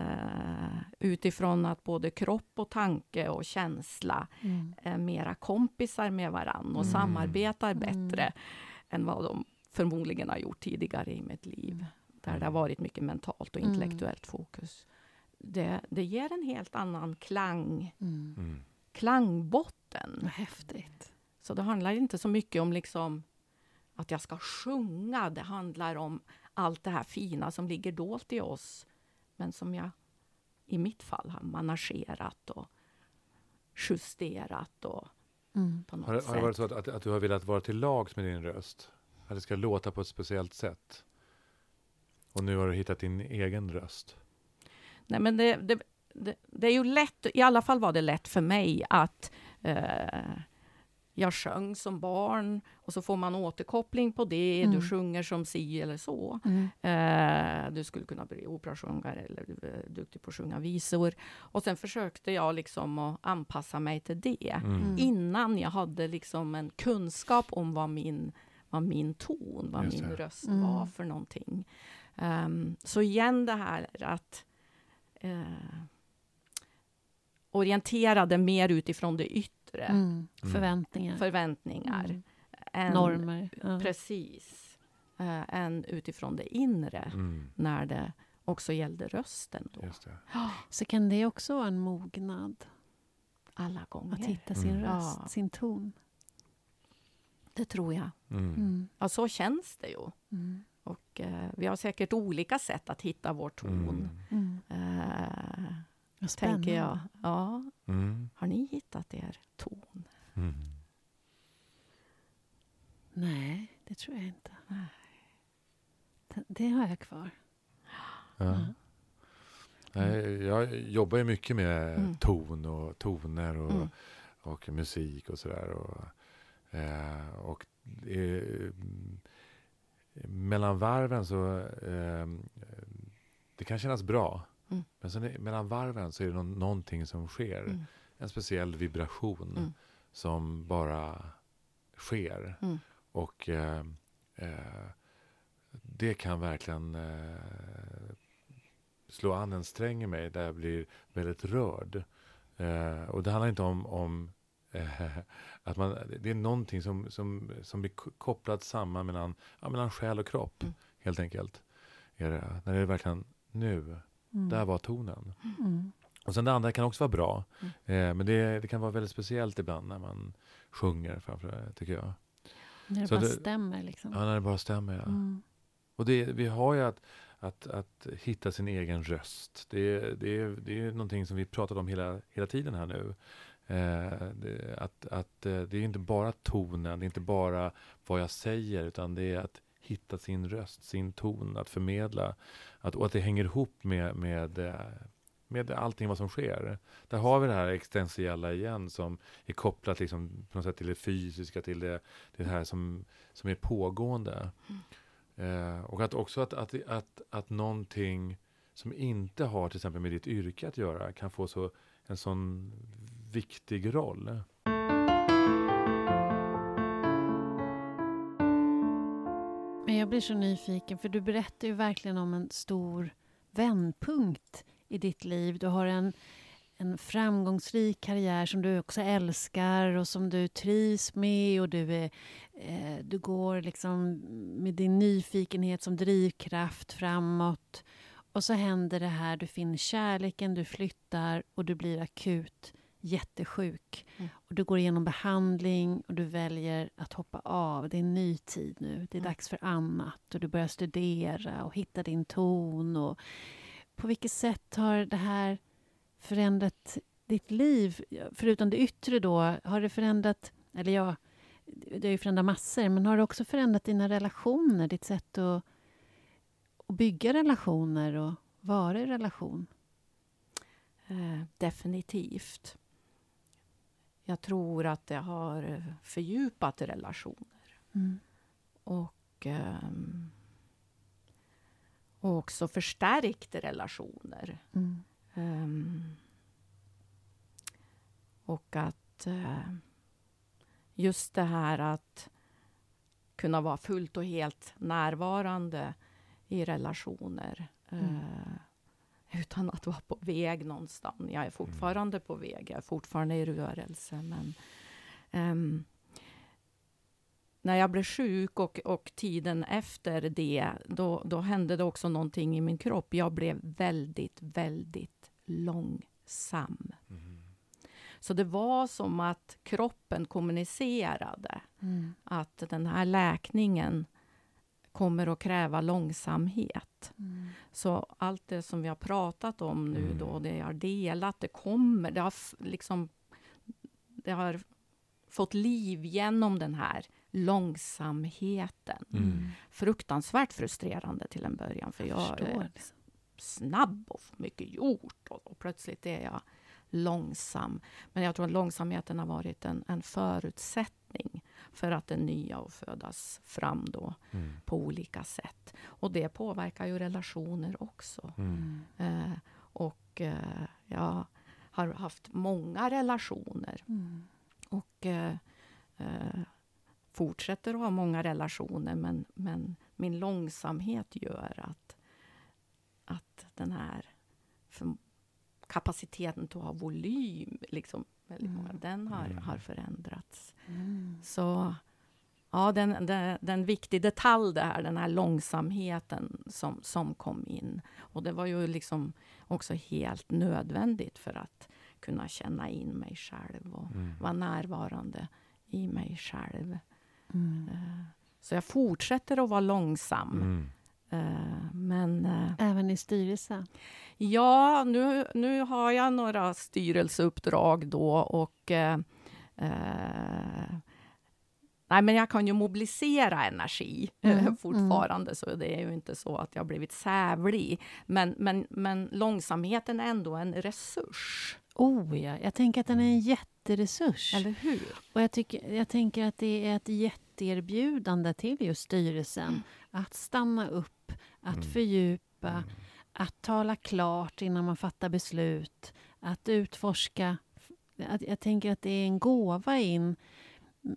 Uh, utifrån att både kropp och tanke och känsla mm. är mera kompisar med varann och mm. samarbetar bättre mm. än vad de förmodligen har gjort tidigare i mitt liv. Där det har varit mycket mentalt och mm. intellektuellt fokus. Det, det ger en helt annan klang, mm. mm. klangbotten. Vad häftigt. Så det handlar inte så mycket om liksom att jag ska sjunga. Det handlar om allt det här fina som ligger dolt i oss, men som jag i mitt fall har managerat och justerat. Och mm. på något har, sätt. har det varit så att, att, att, du har velat vara till lags med din röst? Att det ska låta på ett speciellt sätt? Och nu har du hittat din egen röst? Nej, men det, det, det, det är ju lätt, i alla fall var det lätt för mig att eh, jag sjöng som barn och så får man återkoppling på det. Mm. Du sjunger som si eller så. Mm. Eh, du skulle kunna bli operasångare eller du är duktig på att sjunga visor. Och sen försökte jag liksom att anpassa mig till det mm. mm. innan jag hade liksom en kunskap om vad min, vad min ton, vad min röst mm. var för någonting. Um, så igen det här att uh, orienterade mer utifrån det yttre yttre. Mm. mm. Förväntningar. Förväntningar. Mm. Än, Normer. Ja. Precis. Äh, än utifrån det inre, mm. när det också gällde rösten. Då. Så kan det också vara en mognad? Alla gånger. Att hitta sin mm. röst, ja. sin ton. Det tror jag. Mm. Ja, så känns det ju. Och eh, vi har säkert olika sätt att hitta vår ton. Eh, tänker jag. Ja. Mm. Har ni hittat er ton? Mm. Nej, det tror jag inte. Nej. Det, har jag kvar. Ja. Nej, jag jobbar ju mycket med mm. ton och toner och, mm. och musik och sådär. Och, eh, och eh, mellan varven så eh, det kan kännas bra. Mm. Men sen mellan varven så är det no någonting som sker. Mm. En speciell vibration mm. som bara sker. Mm. Och det kan verkligen eh, slå an en sträng i mig där jag blir väldigt rörd. Eh, och det handlar inte om, om eh, att man, det är någonting som, som, som blir kopplat samman mellan, ja, mellan själ och kropp, mm. helt enkelt. är det, när det är verkligen nu, Mm. där var tonen. Mm. Och sen det andra kan också vara bra. Mm. Eh, men det, det kan vara väldigt speciellt ibland när man sjunger framför tycker jag. När det Så bara det- stämmer liksom. Ja, när det bara stämmer. Ja. Och det, vi har ju att, att, att hitta sin egen röst. Det, det, är- det är någonting som vi pratat om hela, hela tiden här nu. Eh, det, att, att, eh, det är inte bara tonen, det är inte bara vad jag säger, utan det är att hitta sin röst, sin ton, att förmedla. Att, och att det hänger ihop med, med, eh, med allting vad som sker. Där har vi det här existentiella igen som är kopplat liksom, på något sätt till det fysiska, till det, till det här som, som är pågående. Mm. Eh, och att också att, att, att, att någonting som inte har till exempel med ditt yrke att göra kan få så, en sån viktig roll. Men jag blir så nyfiken, för du berättar ju verkligen om en stor vändpunkt i ditt liv. Du har en, en framgångsrik karriär som du också älskar och som du trivs med och du, är, eh, du går liksom med din nyfikenhet som drivkraft framåt. Och så händer det här, du finner kärleken, du flyttar och du blir akut jättesjuk. Mm. Och du går igenom behandling och du väljer att hoppa av. Det är en ny tid nu. Det är Mm. dags för annat. Och du börjar studera och hitta din ton. Och på vilket sätt har det här förändrat ditt liv? Förutom det yttre då, har det förändrat... Eller ja, det har ju förändrat massor. Men har det också förändrat dina relationer? Ditt sätt att, att bygga relationer och vara i relation? Eh, definitivt. Jag tror att det har fördjupat relationer. Mm. Och, ehm, och också förstärkt relationer. Mm. Ehm, och att eh, just det här att kunna vara fullt och helt närvarande i relationer. Mm. Eh, utan att vara på väg någonstans. Jag är fortfarande på väg, jag är fortfarande i rörelse. Men, ehm, när jag blev sjuk och, och tiden efter det, då, då hände det också någonting i min kropp. Jag blev väldigt, väldigt långsam. Så det var som att kroppen kommunicerade Mm. att den här läkningen kommer att kräva långsamhet. Mm. Så allt det som vi har pratat om nu Mm. då, det jag har delat, det kommer, det har liksom det har fått liv genom den här långsamheten. Mm. Fruktansvärt frustrerande till en början, för jag är det. Snabb och får mycket gjort och, och plötsligt är jag långsam. Men jag tror att långsamheten har varit en, en förutsättning för att det nya att födas fram då Mm. på olika sätt. Och det påverkar ju relationer också. Mm. Eh, och eh, jag har haft många relationer Mm. och eh, eh, fortsätter att ha många relationer men, men min långsamhet gör att, att den här för, kapaciteten att ha volym, liksom, väldigt många, Mm. den har, Mm. har förändrats. Mm. Så ja, den, den, den viktig detalj det här, den här långsamheten som, som kom in. Och det var ju liksom också helt nödvändigt för att kunna känna in mig själv och Mm. vara närvarande i mig själv. Mm. Eh, Så jag fortsätter att vara långsam. Mm. Eh, Men eh, Även i styrelsen? ja, nu, nu har jag några styrelseuppdrag då och eh, eh, Nej, men jag kan ju mobilisera energi eh, Mm, fortfarande, så det är ju inte så att jag har blivit sävlig. Men, men, men långsamheten är ändå en resurs, Oh ja, jag tänker att den är en jätteresurs. eller hur? Och jag, tycker, jag tänker att det är ett jätteerbjudande till just styrelsen. Mm. Att stanna upp, att Mm. fördjupa, Mm. att tala klart innan man fattar beslut, att utforska. Att jag tänker att det är en gåva in.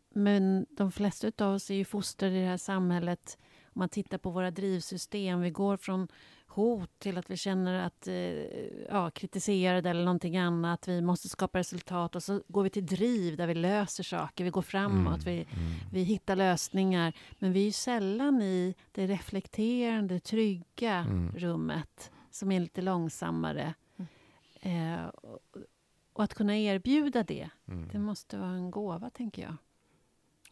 Men de flesta av oss är ju fostrade i det här samhället Om man tittar på våra drivsystem, vi går från hot till att vi känner att, eh, ja, kritiserade eller någonting annat. Vi måste skapa resultat och så går vi till driv där vi löser saker, vi går framåt, Mm, vi, mm. vi hittar lösningar. Men vi är ju sällan i det reflekterande, trygga Mm. rummet som är lite långsammare. Mm. Eh, och- och att kunna erbjuda det, Mm. det måste vara en gåva, tänker jag.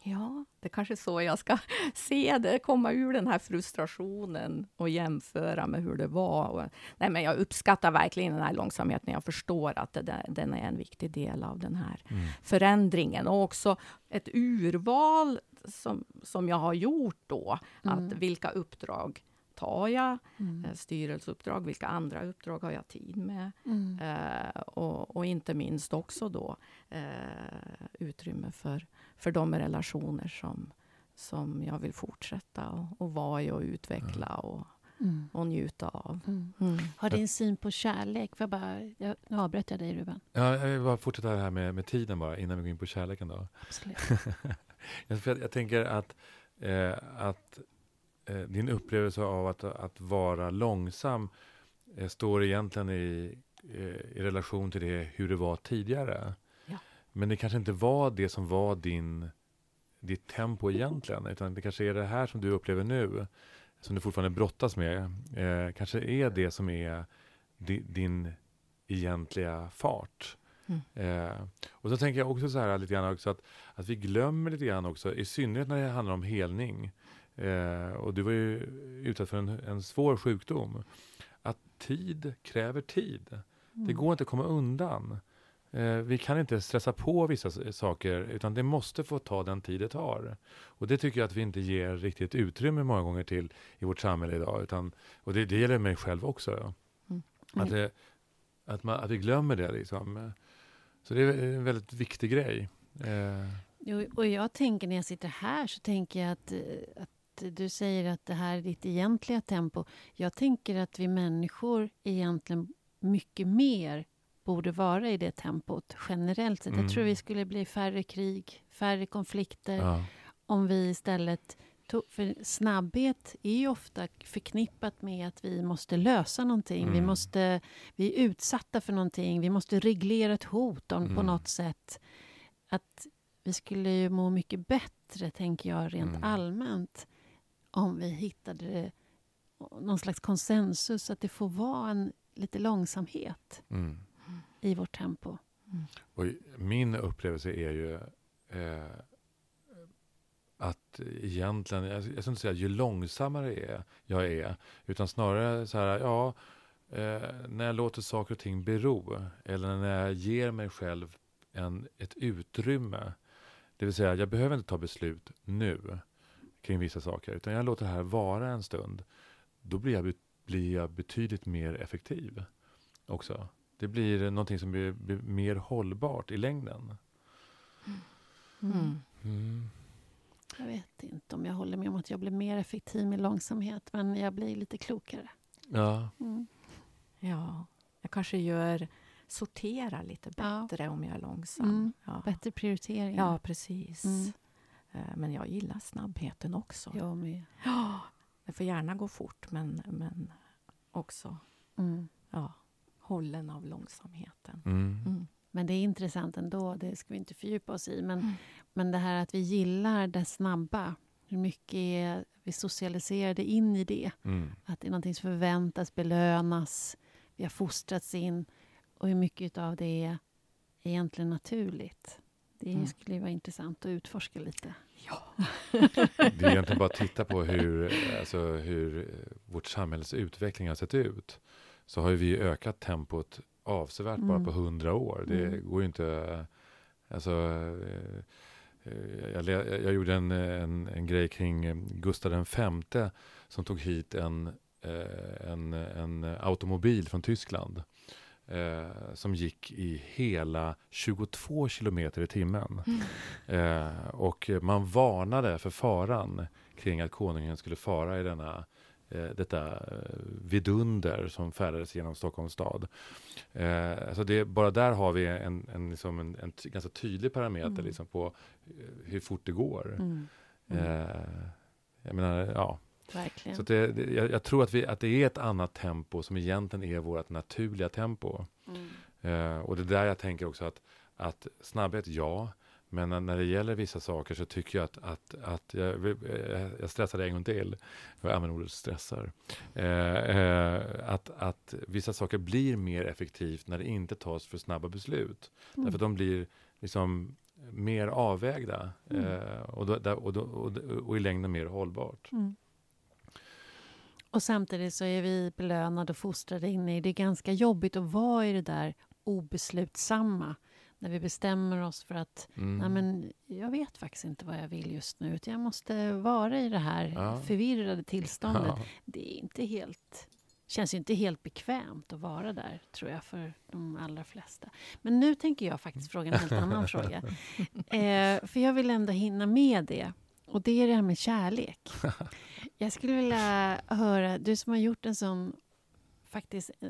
Ja, det är kanske är så jag ska se det, komma ur den här frustrationen och jämföra med hur det var. Och, nej, men jag uppskattar verkligen den här långsamheten. Jag förstår att det, där- den är en viktig del av den här Mm. förändringen. Och också ett urval som, som jag har gjort då. Mm. Att vilka uppdrag tar jag? Mm. Eh, Styrelseuppdrag, vilka andra uppdrag har jag tid med? Mm. Eh, och, och inte minst också då eh, utrymme för, för de relationer som, som jag vill fortsätta och, och vara i och utveckla och, Mm. och njuta av. Mm. Mm. Har din syn på kärlek... Får jag bara, jag, nu avbröt jag dig, Ruben. Ja, jag vill bara fortsätta det här med, med tiden bara, innan vi går in på kärleken då. Absolut. jag, för jag, jag tänker att, eh, att eh, din upplevelse av att, att vara långsam eh, står egentligen i, eh, i relation till det, hur det var tidigare. Men det kanske inte var det som var din, ditt tempo egentligen, utan det kanske är det här som du upplever nu, som du fortfarande brottas med, eh, kanske är det som är di, din egentliga fart. Mm. Eh, och så tänker jag också så här lite grann också att, att vi glömmer lite grann också, i synnerhet när det handlar om helning. Eh, och du var ju utsatt för en, en svår sjukdom. Att tid kräver tid. Det Mm. går inte att komma undan. Eh, vi kan inte stressa på vissa saker, utan det måste få ta den tid det tar. Och det tycker jag att vi inte ger riktigt utrymme många gånger till i vårt samhälle idag. Utan, och det, det gäller mig själv också. Mm. Att, det, att, man, att vi glömmer det liksom. Så det är en väldigt viktig grej. Eh, Jo, och jag tänker när jag sitter här så tänker jag att, eh, att du säger att det här är ditt egentliga tempo. Jag tänker att vi människor egentligen mycket mer borde vara i det tempot generellt sett. Mm. Jag tror vi skulle bli färre krig, färre konflikter ja. om vi istället tog, för snabbhet är ju ofta förknippat med att vi måste lösa någonting. Vi, Mm. måste, vi är utsatta för någonting. Vi måste reglera ett hot om, på Mm. något sätt. Att vi skulle ju må mycket bättre, tänker jag, rent Mm. allmänt om vi hittade någon slags konsensus, att det får vara en lite långsamhet Mm. I vårt tempo. Och min upplevelse är ju eh, att egentligen, jag, jag ska inte säga ju långsammare är, jag är, utan snarare så här, ja, eh, när jag låter saker och ting bero, eller när jag ger mig själv en, ett utrymme, det vill säga jag behöver inte ta beslut nu kring vissa saker, utan jag låter det här vara en stund, då blir jag, blir jag betydligt mer effektiv också. Det blir någonting som blir, blir mer hållbart i längden. Mm. Mm. Jag vet inte om jag håller med om att jag blir mer effektiv med långsamhet, men jag blir lite klokare. Ja. Mm. Ja, jag kanske gör, sorterar lite Ja. bättre om jag är långsam. Mm. Ja. Bättre prioritering. ja, precis. Mm. Eh, Men jag gillar snabbheten också. Jag med. Ja, det får gärna gå fort, men, men också Mm. ja, hållen av långsamheten. Mm. Mm. Men det är intressant ändå, det ska vi inte fördjupa oss i. Men, Mm. men det här att vi gillar det snabba, hur mycket är vi socialiserade in i det? Mm. Att det är någonting som förväntas, belönas, vi har fostrats in och hur mycket av det är egentligen naturligt. Det Mm. skulle ju vara intressant att utforska lite. Ja. Det är egentligen bara att titta på hur, alltså, hur eh, vårt samhälles utveckling har sett ut. Så har vi ökat tempot avsevärt bara Mm. på hundra år. Det Mm. går ju inte... Alltså, eh, eh, jag, jag gjorde en, en, en grej kring eh, Gustav V som tog hit en, en, en automobil från Tyskland. Eh, som gick i hela 22 kilometer i timmen. Eh, och man varnade för faran kring att konungen skulle fara i denna, eh, detta eh, vidunder som färdades genom Stockholms stad. Eh, alltså det, bara där har vi en, en, liksom en, en ganska tydlig parameter Mm. liksom på eh, hur fort det går. Mm. Mm. Eh, jag menar, ja. Verkligen. Så det, det, jag, jag, tror att, vi, att det är ett annat tempo som egentligen är vårt naturliga tempo. Mm. Eh, och det är där jag tänker också att, att snabbhet, ja. Men när, det gäller vissa saker så tycker jag att, att, att jag, jag stressar en gång till. Jag använder ordet stressar. Eh, eh, att, att vissa saker blir mer effektivt när det inte tas för snabba beslut. Mm. Därför att de blir liksom mer avvägda Mm. eh, och, då, och, då, och, och i längden mer hållbart. Mm. Och samtidigt så är vi belönade och fostrade in i det är ganska jobbigt att vara i det där obeslutsamma. När vi bestämmer oss för att Mm. Nej, men jag vet faktiskt inte vad jag vill just nu. Utan jag måste vara i det här Ja. förvirrade tillståndet. Ja. Det är inte helt, känns ju inte helt bekvämt att vara där, tror jag, för de allra flesta. Men nu tänker jag faktiskt fråga en helt annan fråga. Eh, för jag vill ändå hinna med det. Och det är det här med kärlek. Jag skulle vilja höra, du som har gjort en sån faktiskt eh,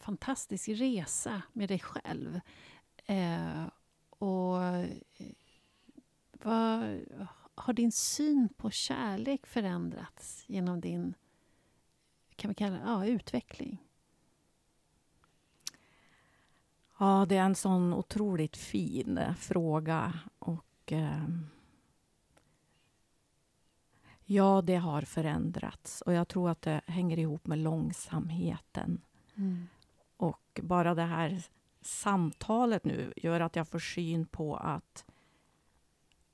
fantastisk resa med dig själv. Eh, och vad, har din syn på kärlek förändrats genom din kan vi kalla det, ja, utveckling? Ja, det är en sån otroligt fin eh, fråga. Och, eh, ja, det har förändrats. Och jag tror att det hänger ihop med långsamheten. Och bara det här samtalet nu gör att jag får syn på att,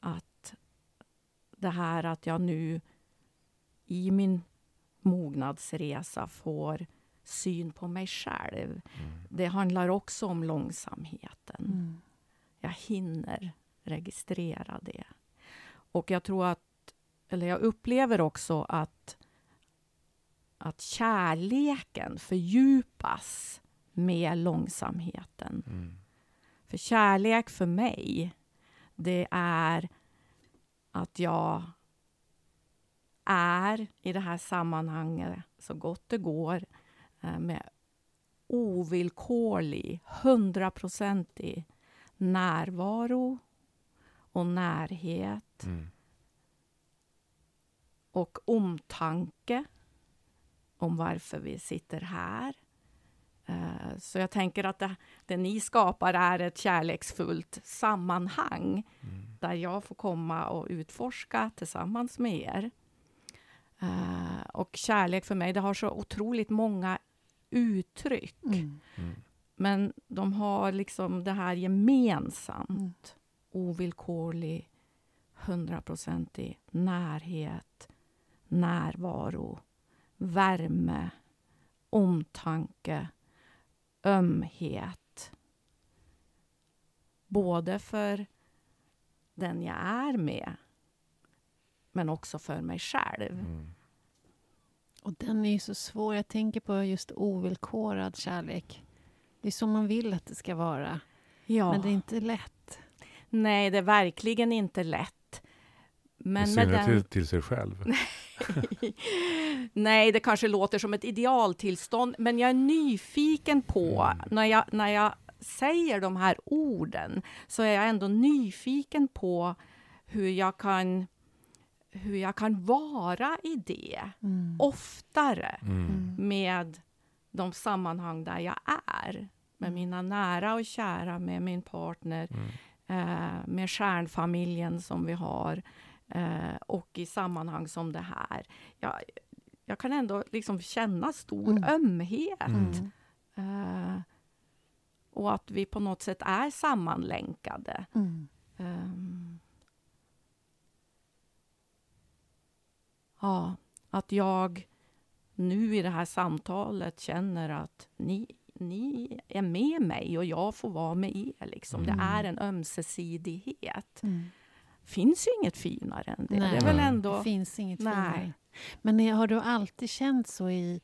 att det här att jag nu i min mognadsresa får syn på mig själv. Mm. Det handlar också om långsamheten. Mm. Jag hinner registrera det. Och jag tror att, eller jag upplever också att, att kärleken fördjupas med långsamheten. Mm. För kärlek för mig, det är att jag är i det här sammanhanget så gott det går eh, med ovillkorlig, hundraprocentig närvaro och närhet Mm. och omtanke om varför vi sitter här. Eh, Så jag tänker att det, det ni skapar är ett kärleksfullt sammanhang Mm. där jag får komma och utforska tillsammans med er. Eh, Och kärlek för mig, det har så otroligt många uttryck. Mm. Mm. Men de har liksom det här gemensamt. Mm. Ovillkorlig, hundraprocentig närhet, närvaro, värme, omtanke, ömhet. Både för den jag är med, men också för mig själv. Mm. Och den är ju så svår. Jag tänker på just ovillkorad kärlek. Det är så man vill att det ska vara. Ja. Men det är inte lätt. Nej, det är verkligen inte lätt. I Men med synnerhet den... till sig själv. Nej, det kanske låter som ett idealtillstånd, men jag är nyfiken på, Mm. när, jag, när jag säger de här orden, så är jag ändå nyfiken på hur jag kan, hur jag kan vara i det Mm. oftare Mm. med de sammanhang där jag är. Med mina nära och kära, med min partner, Mm. eh, med stjärnfamiljen som vi har eh, och i sammanhang som det här. Jag, jag kan ändå liksom känna stor Mm. ömhet. Mm. Eh, och att vi på något sätt är sammanlänkade. Mm. Ehm. ja, att jag nu i det här samtalet känner att ni, ni är med mig och jag får vara med er. Liksom. Mm. Det är en ömsesidighet. Mm. Finns ju inget finare än det. Nej. Det är väl ändå... Det finns inget Nej. finare. Men har du alltid känt så i...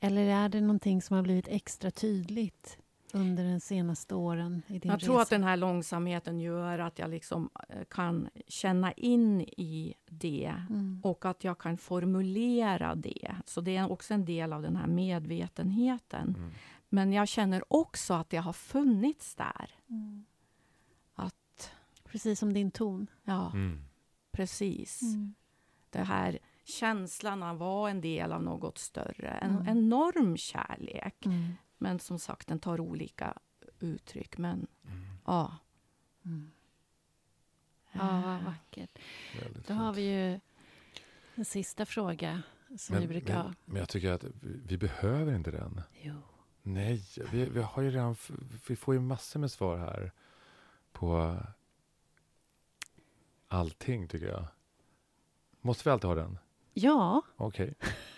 Eller är det någonting som har blivit extra tydligt under de senaste åren i din Jag resa? tror att den här långsamheten gör att jag liksom eh, kan känna in i det Mm. och att jag kan formulera det. Så det är också en del av den här medvetenheten. Mm. Men jag känner också att det har funnits där. Mm. Precis som din ton. ja, Mm. precis. Mm. Det här känslan av att vara en del av något större. En Mm. enorm kärlek. Mm. Men som sagt, den tar olika uttryck. Men Mm. ja. Mm. Ja, vad Eh, vackert. Väldigt Då har vi ju en sista fråga som men, vi brukar ha. men, men jag tycker att vi, vi behöver inte den. Jo. Nej, vi, vi har ju redan, vi får ju massor med svar här på allting tycker jag. Måste vi alltid ha den? Ja, Okej,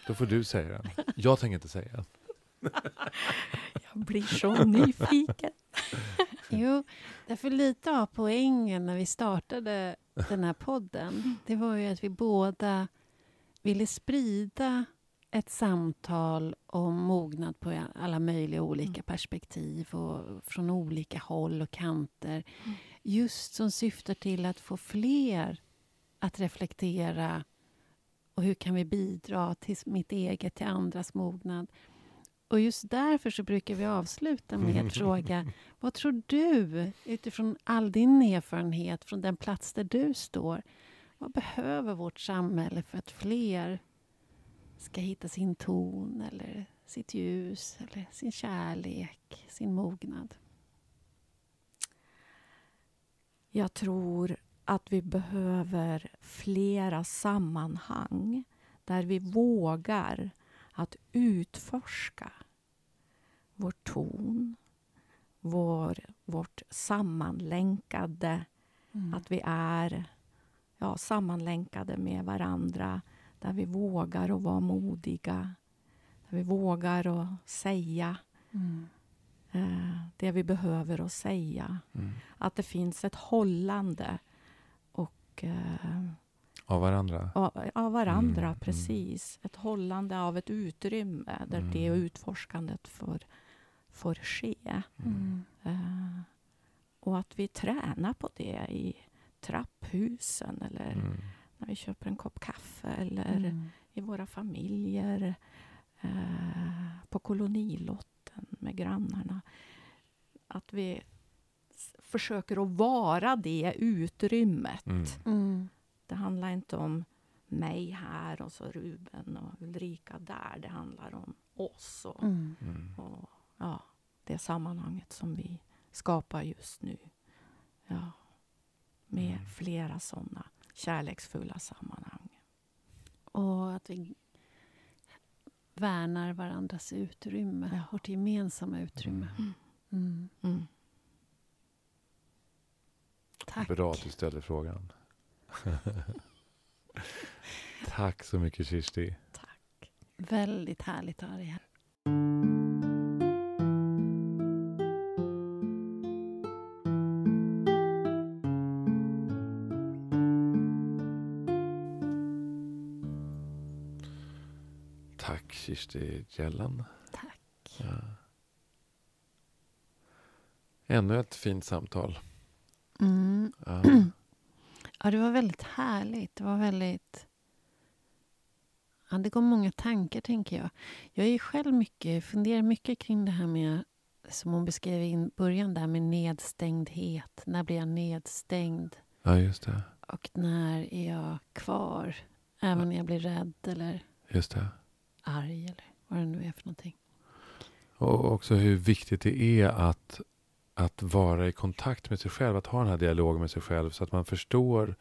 då får du säga den. Jag tänker inte säga den. Jag blir så nyfiken. jo. Därför lite av poängen när vi startade den här podden, det var ju att vi båda ville sprida ett samtal om mognad på alla möjliga olika Mm. perspektiv och från olika håll och kanter. Mm. Just som syftar till att få fler att reflektera och hur kan vi bidra till mitt eget, till andras mognad. Och just därför så brukar vi avsluta med att fråga vad tror du, utifrån all din erfarenhet från den plats där du står, vad behöver vårt samhälle för att fler ska hitta sin ton eller sitt ljus eller sin kärlek, sin mognad? Jag tror att vi behöver flera sammanhang där vi vågar att utforska vår ton, vår, vårt sammanlänkade, Mm. att vi är ja, sammanlänkade med varandra, där vi vågar att vara modiga, där vi vågar att säga Mm. Eh, det vi behöver att säga. Mm. Att det finns ett hållande och eh, Av varandra. av, av varandra, Mm, mm. precis. Ett hållande av ett utrymme där Mm. det utforskandet får, får ske. Eh, och att vi tränar på det i trapphusen eller när vi köper en kopp kaffe eller i våra familjer, eh, på kolonilotten med grannarna. Att vi försöker att vara det utrymmet. Mm. Mm. Det handlar inte om mig här och så Ruben och Ulrika där. Det handlar om oss och, Mm. Mm. och ja, det sammanhanget som vi skapar just nu. Ja, med Mm. flera sådana kärleksfulla sammanhang. Och att vi värnar varandras utrymme, Ja. vårt gemensamma utrymme. Mm. Mm. Mm. Tack. Bra att du ställde frågan. Tack så mycket Kirsti. Tack. Väldigt härligt att ha dig här. Kirsti Gjellan. Tack. Ja. Ännu ett fint samtal. Mm. Ja. Ja, det var väldigt härligt. Det var väldigt... Ja, det går många tankar, tänker jag. Jag är själv mycket, funderar mycket kring det här med, som hon beskrev i början där med nedstängdhet. När blir jag nedstängd? ja, just det. Och när är jag kvar? Även när jag blir rädd eller Just det. Arg eller vad det nu är för någonting. Och också hur viktigt det är att, att vara i kontakt med sig själv. Att ha den här dialogen med sig själv så att man förstår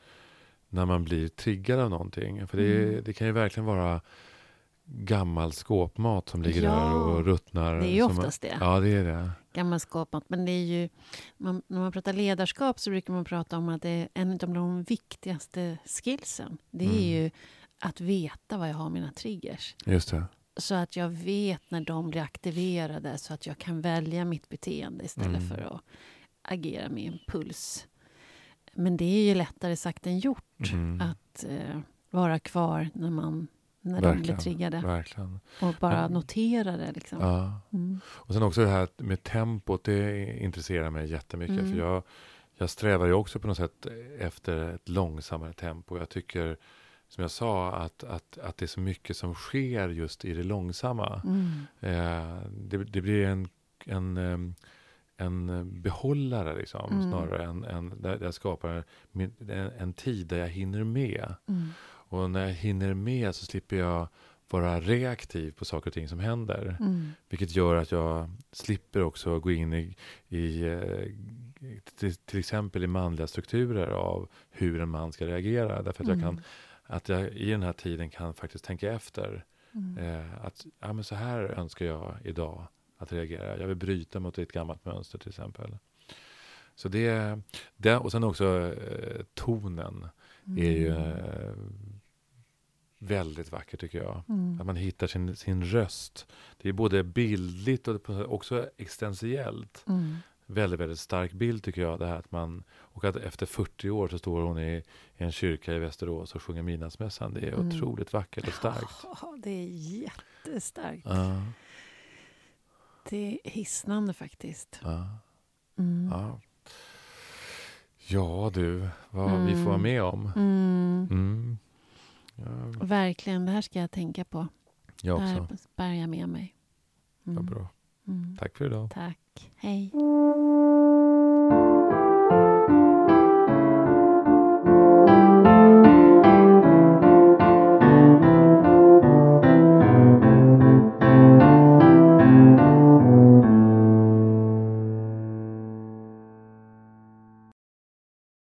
när man blir triggad av någonting. För det, Mm. det kan ju verkligen vara gammal skåpmat som ligger Ja, där och ruttnar. Det är ju oftast det. Ja, det är det. gammal skåpmat. Men det är ju, man, när man pratar ledarskap så brukar man prata om att det är en av de viktigaste skillsen. Det är Mm. ju att veta var jag har mina triggers. Just det. Så att jag vet när de blir aktiverade så att jag kan välja mitt beteende istället Mm. för att agera med impuls. Men det är ju lättare sagt än gjort Mm. att eh, vara kvar när, man, när de blir triggade. Verkligen. Och bara Ja. notera det. Liksom. Ja. Mm. Och sen också det här med tempot, det intresserar mig jättemycket. Mm. För jag, jag strävar ju också på något sätt efter ett långsammare tempo. Jag tycker, som jag sa, att, att, att det är så mycket som sker just i det långsamma. Mm. Eh, det, det blir en, en, en behållare liksom, Mm. snarare än, än där jag skapar min, en, en tid där jag hinner med. Mm. Och när jag hinner med så slipper jag vara reaktiv på saker och ting som händer. Mm. Vilket gör att jag slipper också gå in i, i eh, till, till exempel i manliga strukturer av hur en man ska reagera. Därför att jag kan, att jag i den här tiden kan faktiskt tänka efter. Mm. Eh, att ja, men så här önskar jag idag att reagera. Jag vill bryta mot ett gammalt mönster till exempel. Så det, det och sen också eh, tonen är ju Mm. eh, väldigt vacker tycker jag. Mm. Att man hittar sin, sin röst. Det är både bildligt och också existentiellt. Mm. Väldigt, väldigt stark bild tycker jag. Det här att man, och att efter 40 år så står hon i, en kyrka i Västerås och sjunger midnattsmässan. Det är Mm. otroligt vackert och starkt. Ja, det är jättestarkt. Ja, Det är hisnande faktiskt. ja, Mm. ja. ja du, vad vi får vara Mm. med om. Mm. Mm. Ja, Verkligen, det här ska jag tänka på. jag det här också. bär jag med mig. Mm. Vad bra. Mm. Tack för idag. Tack. Hej.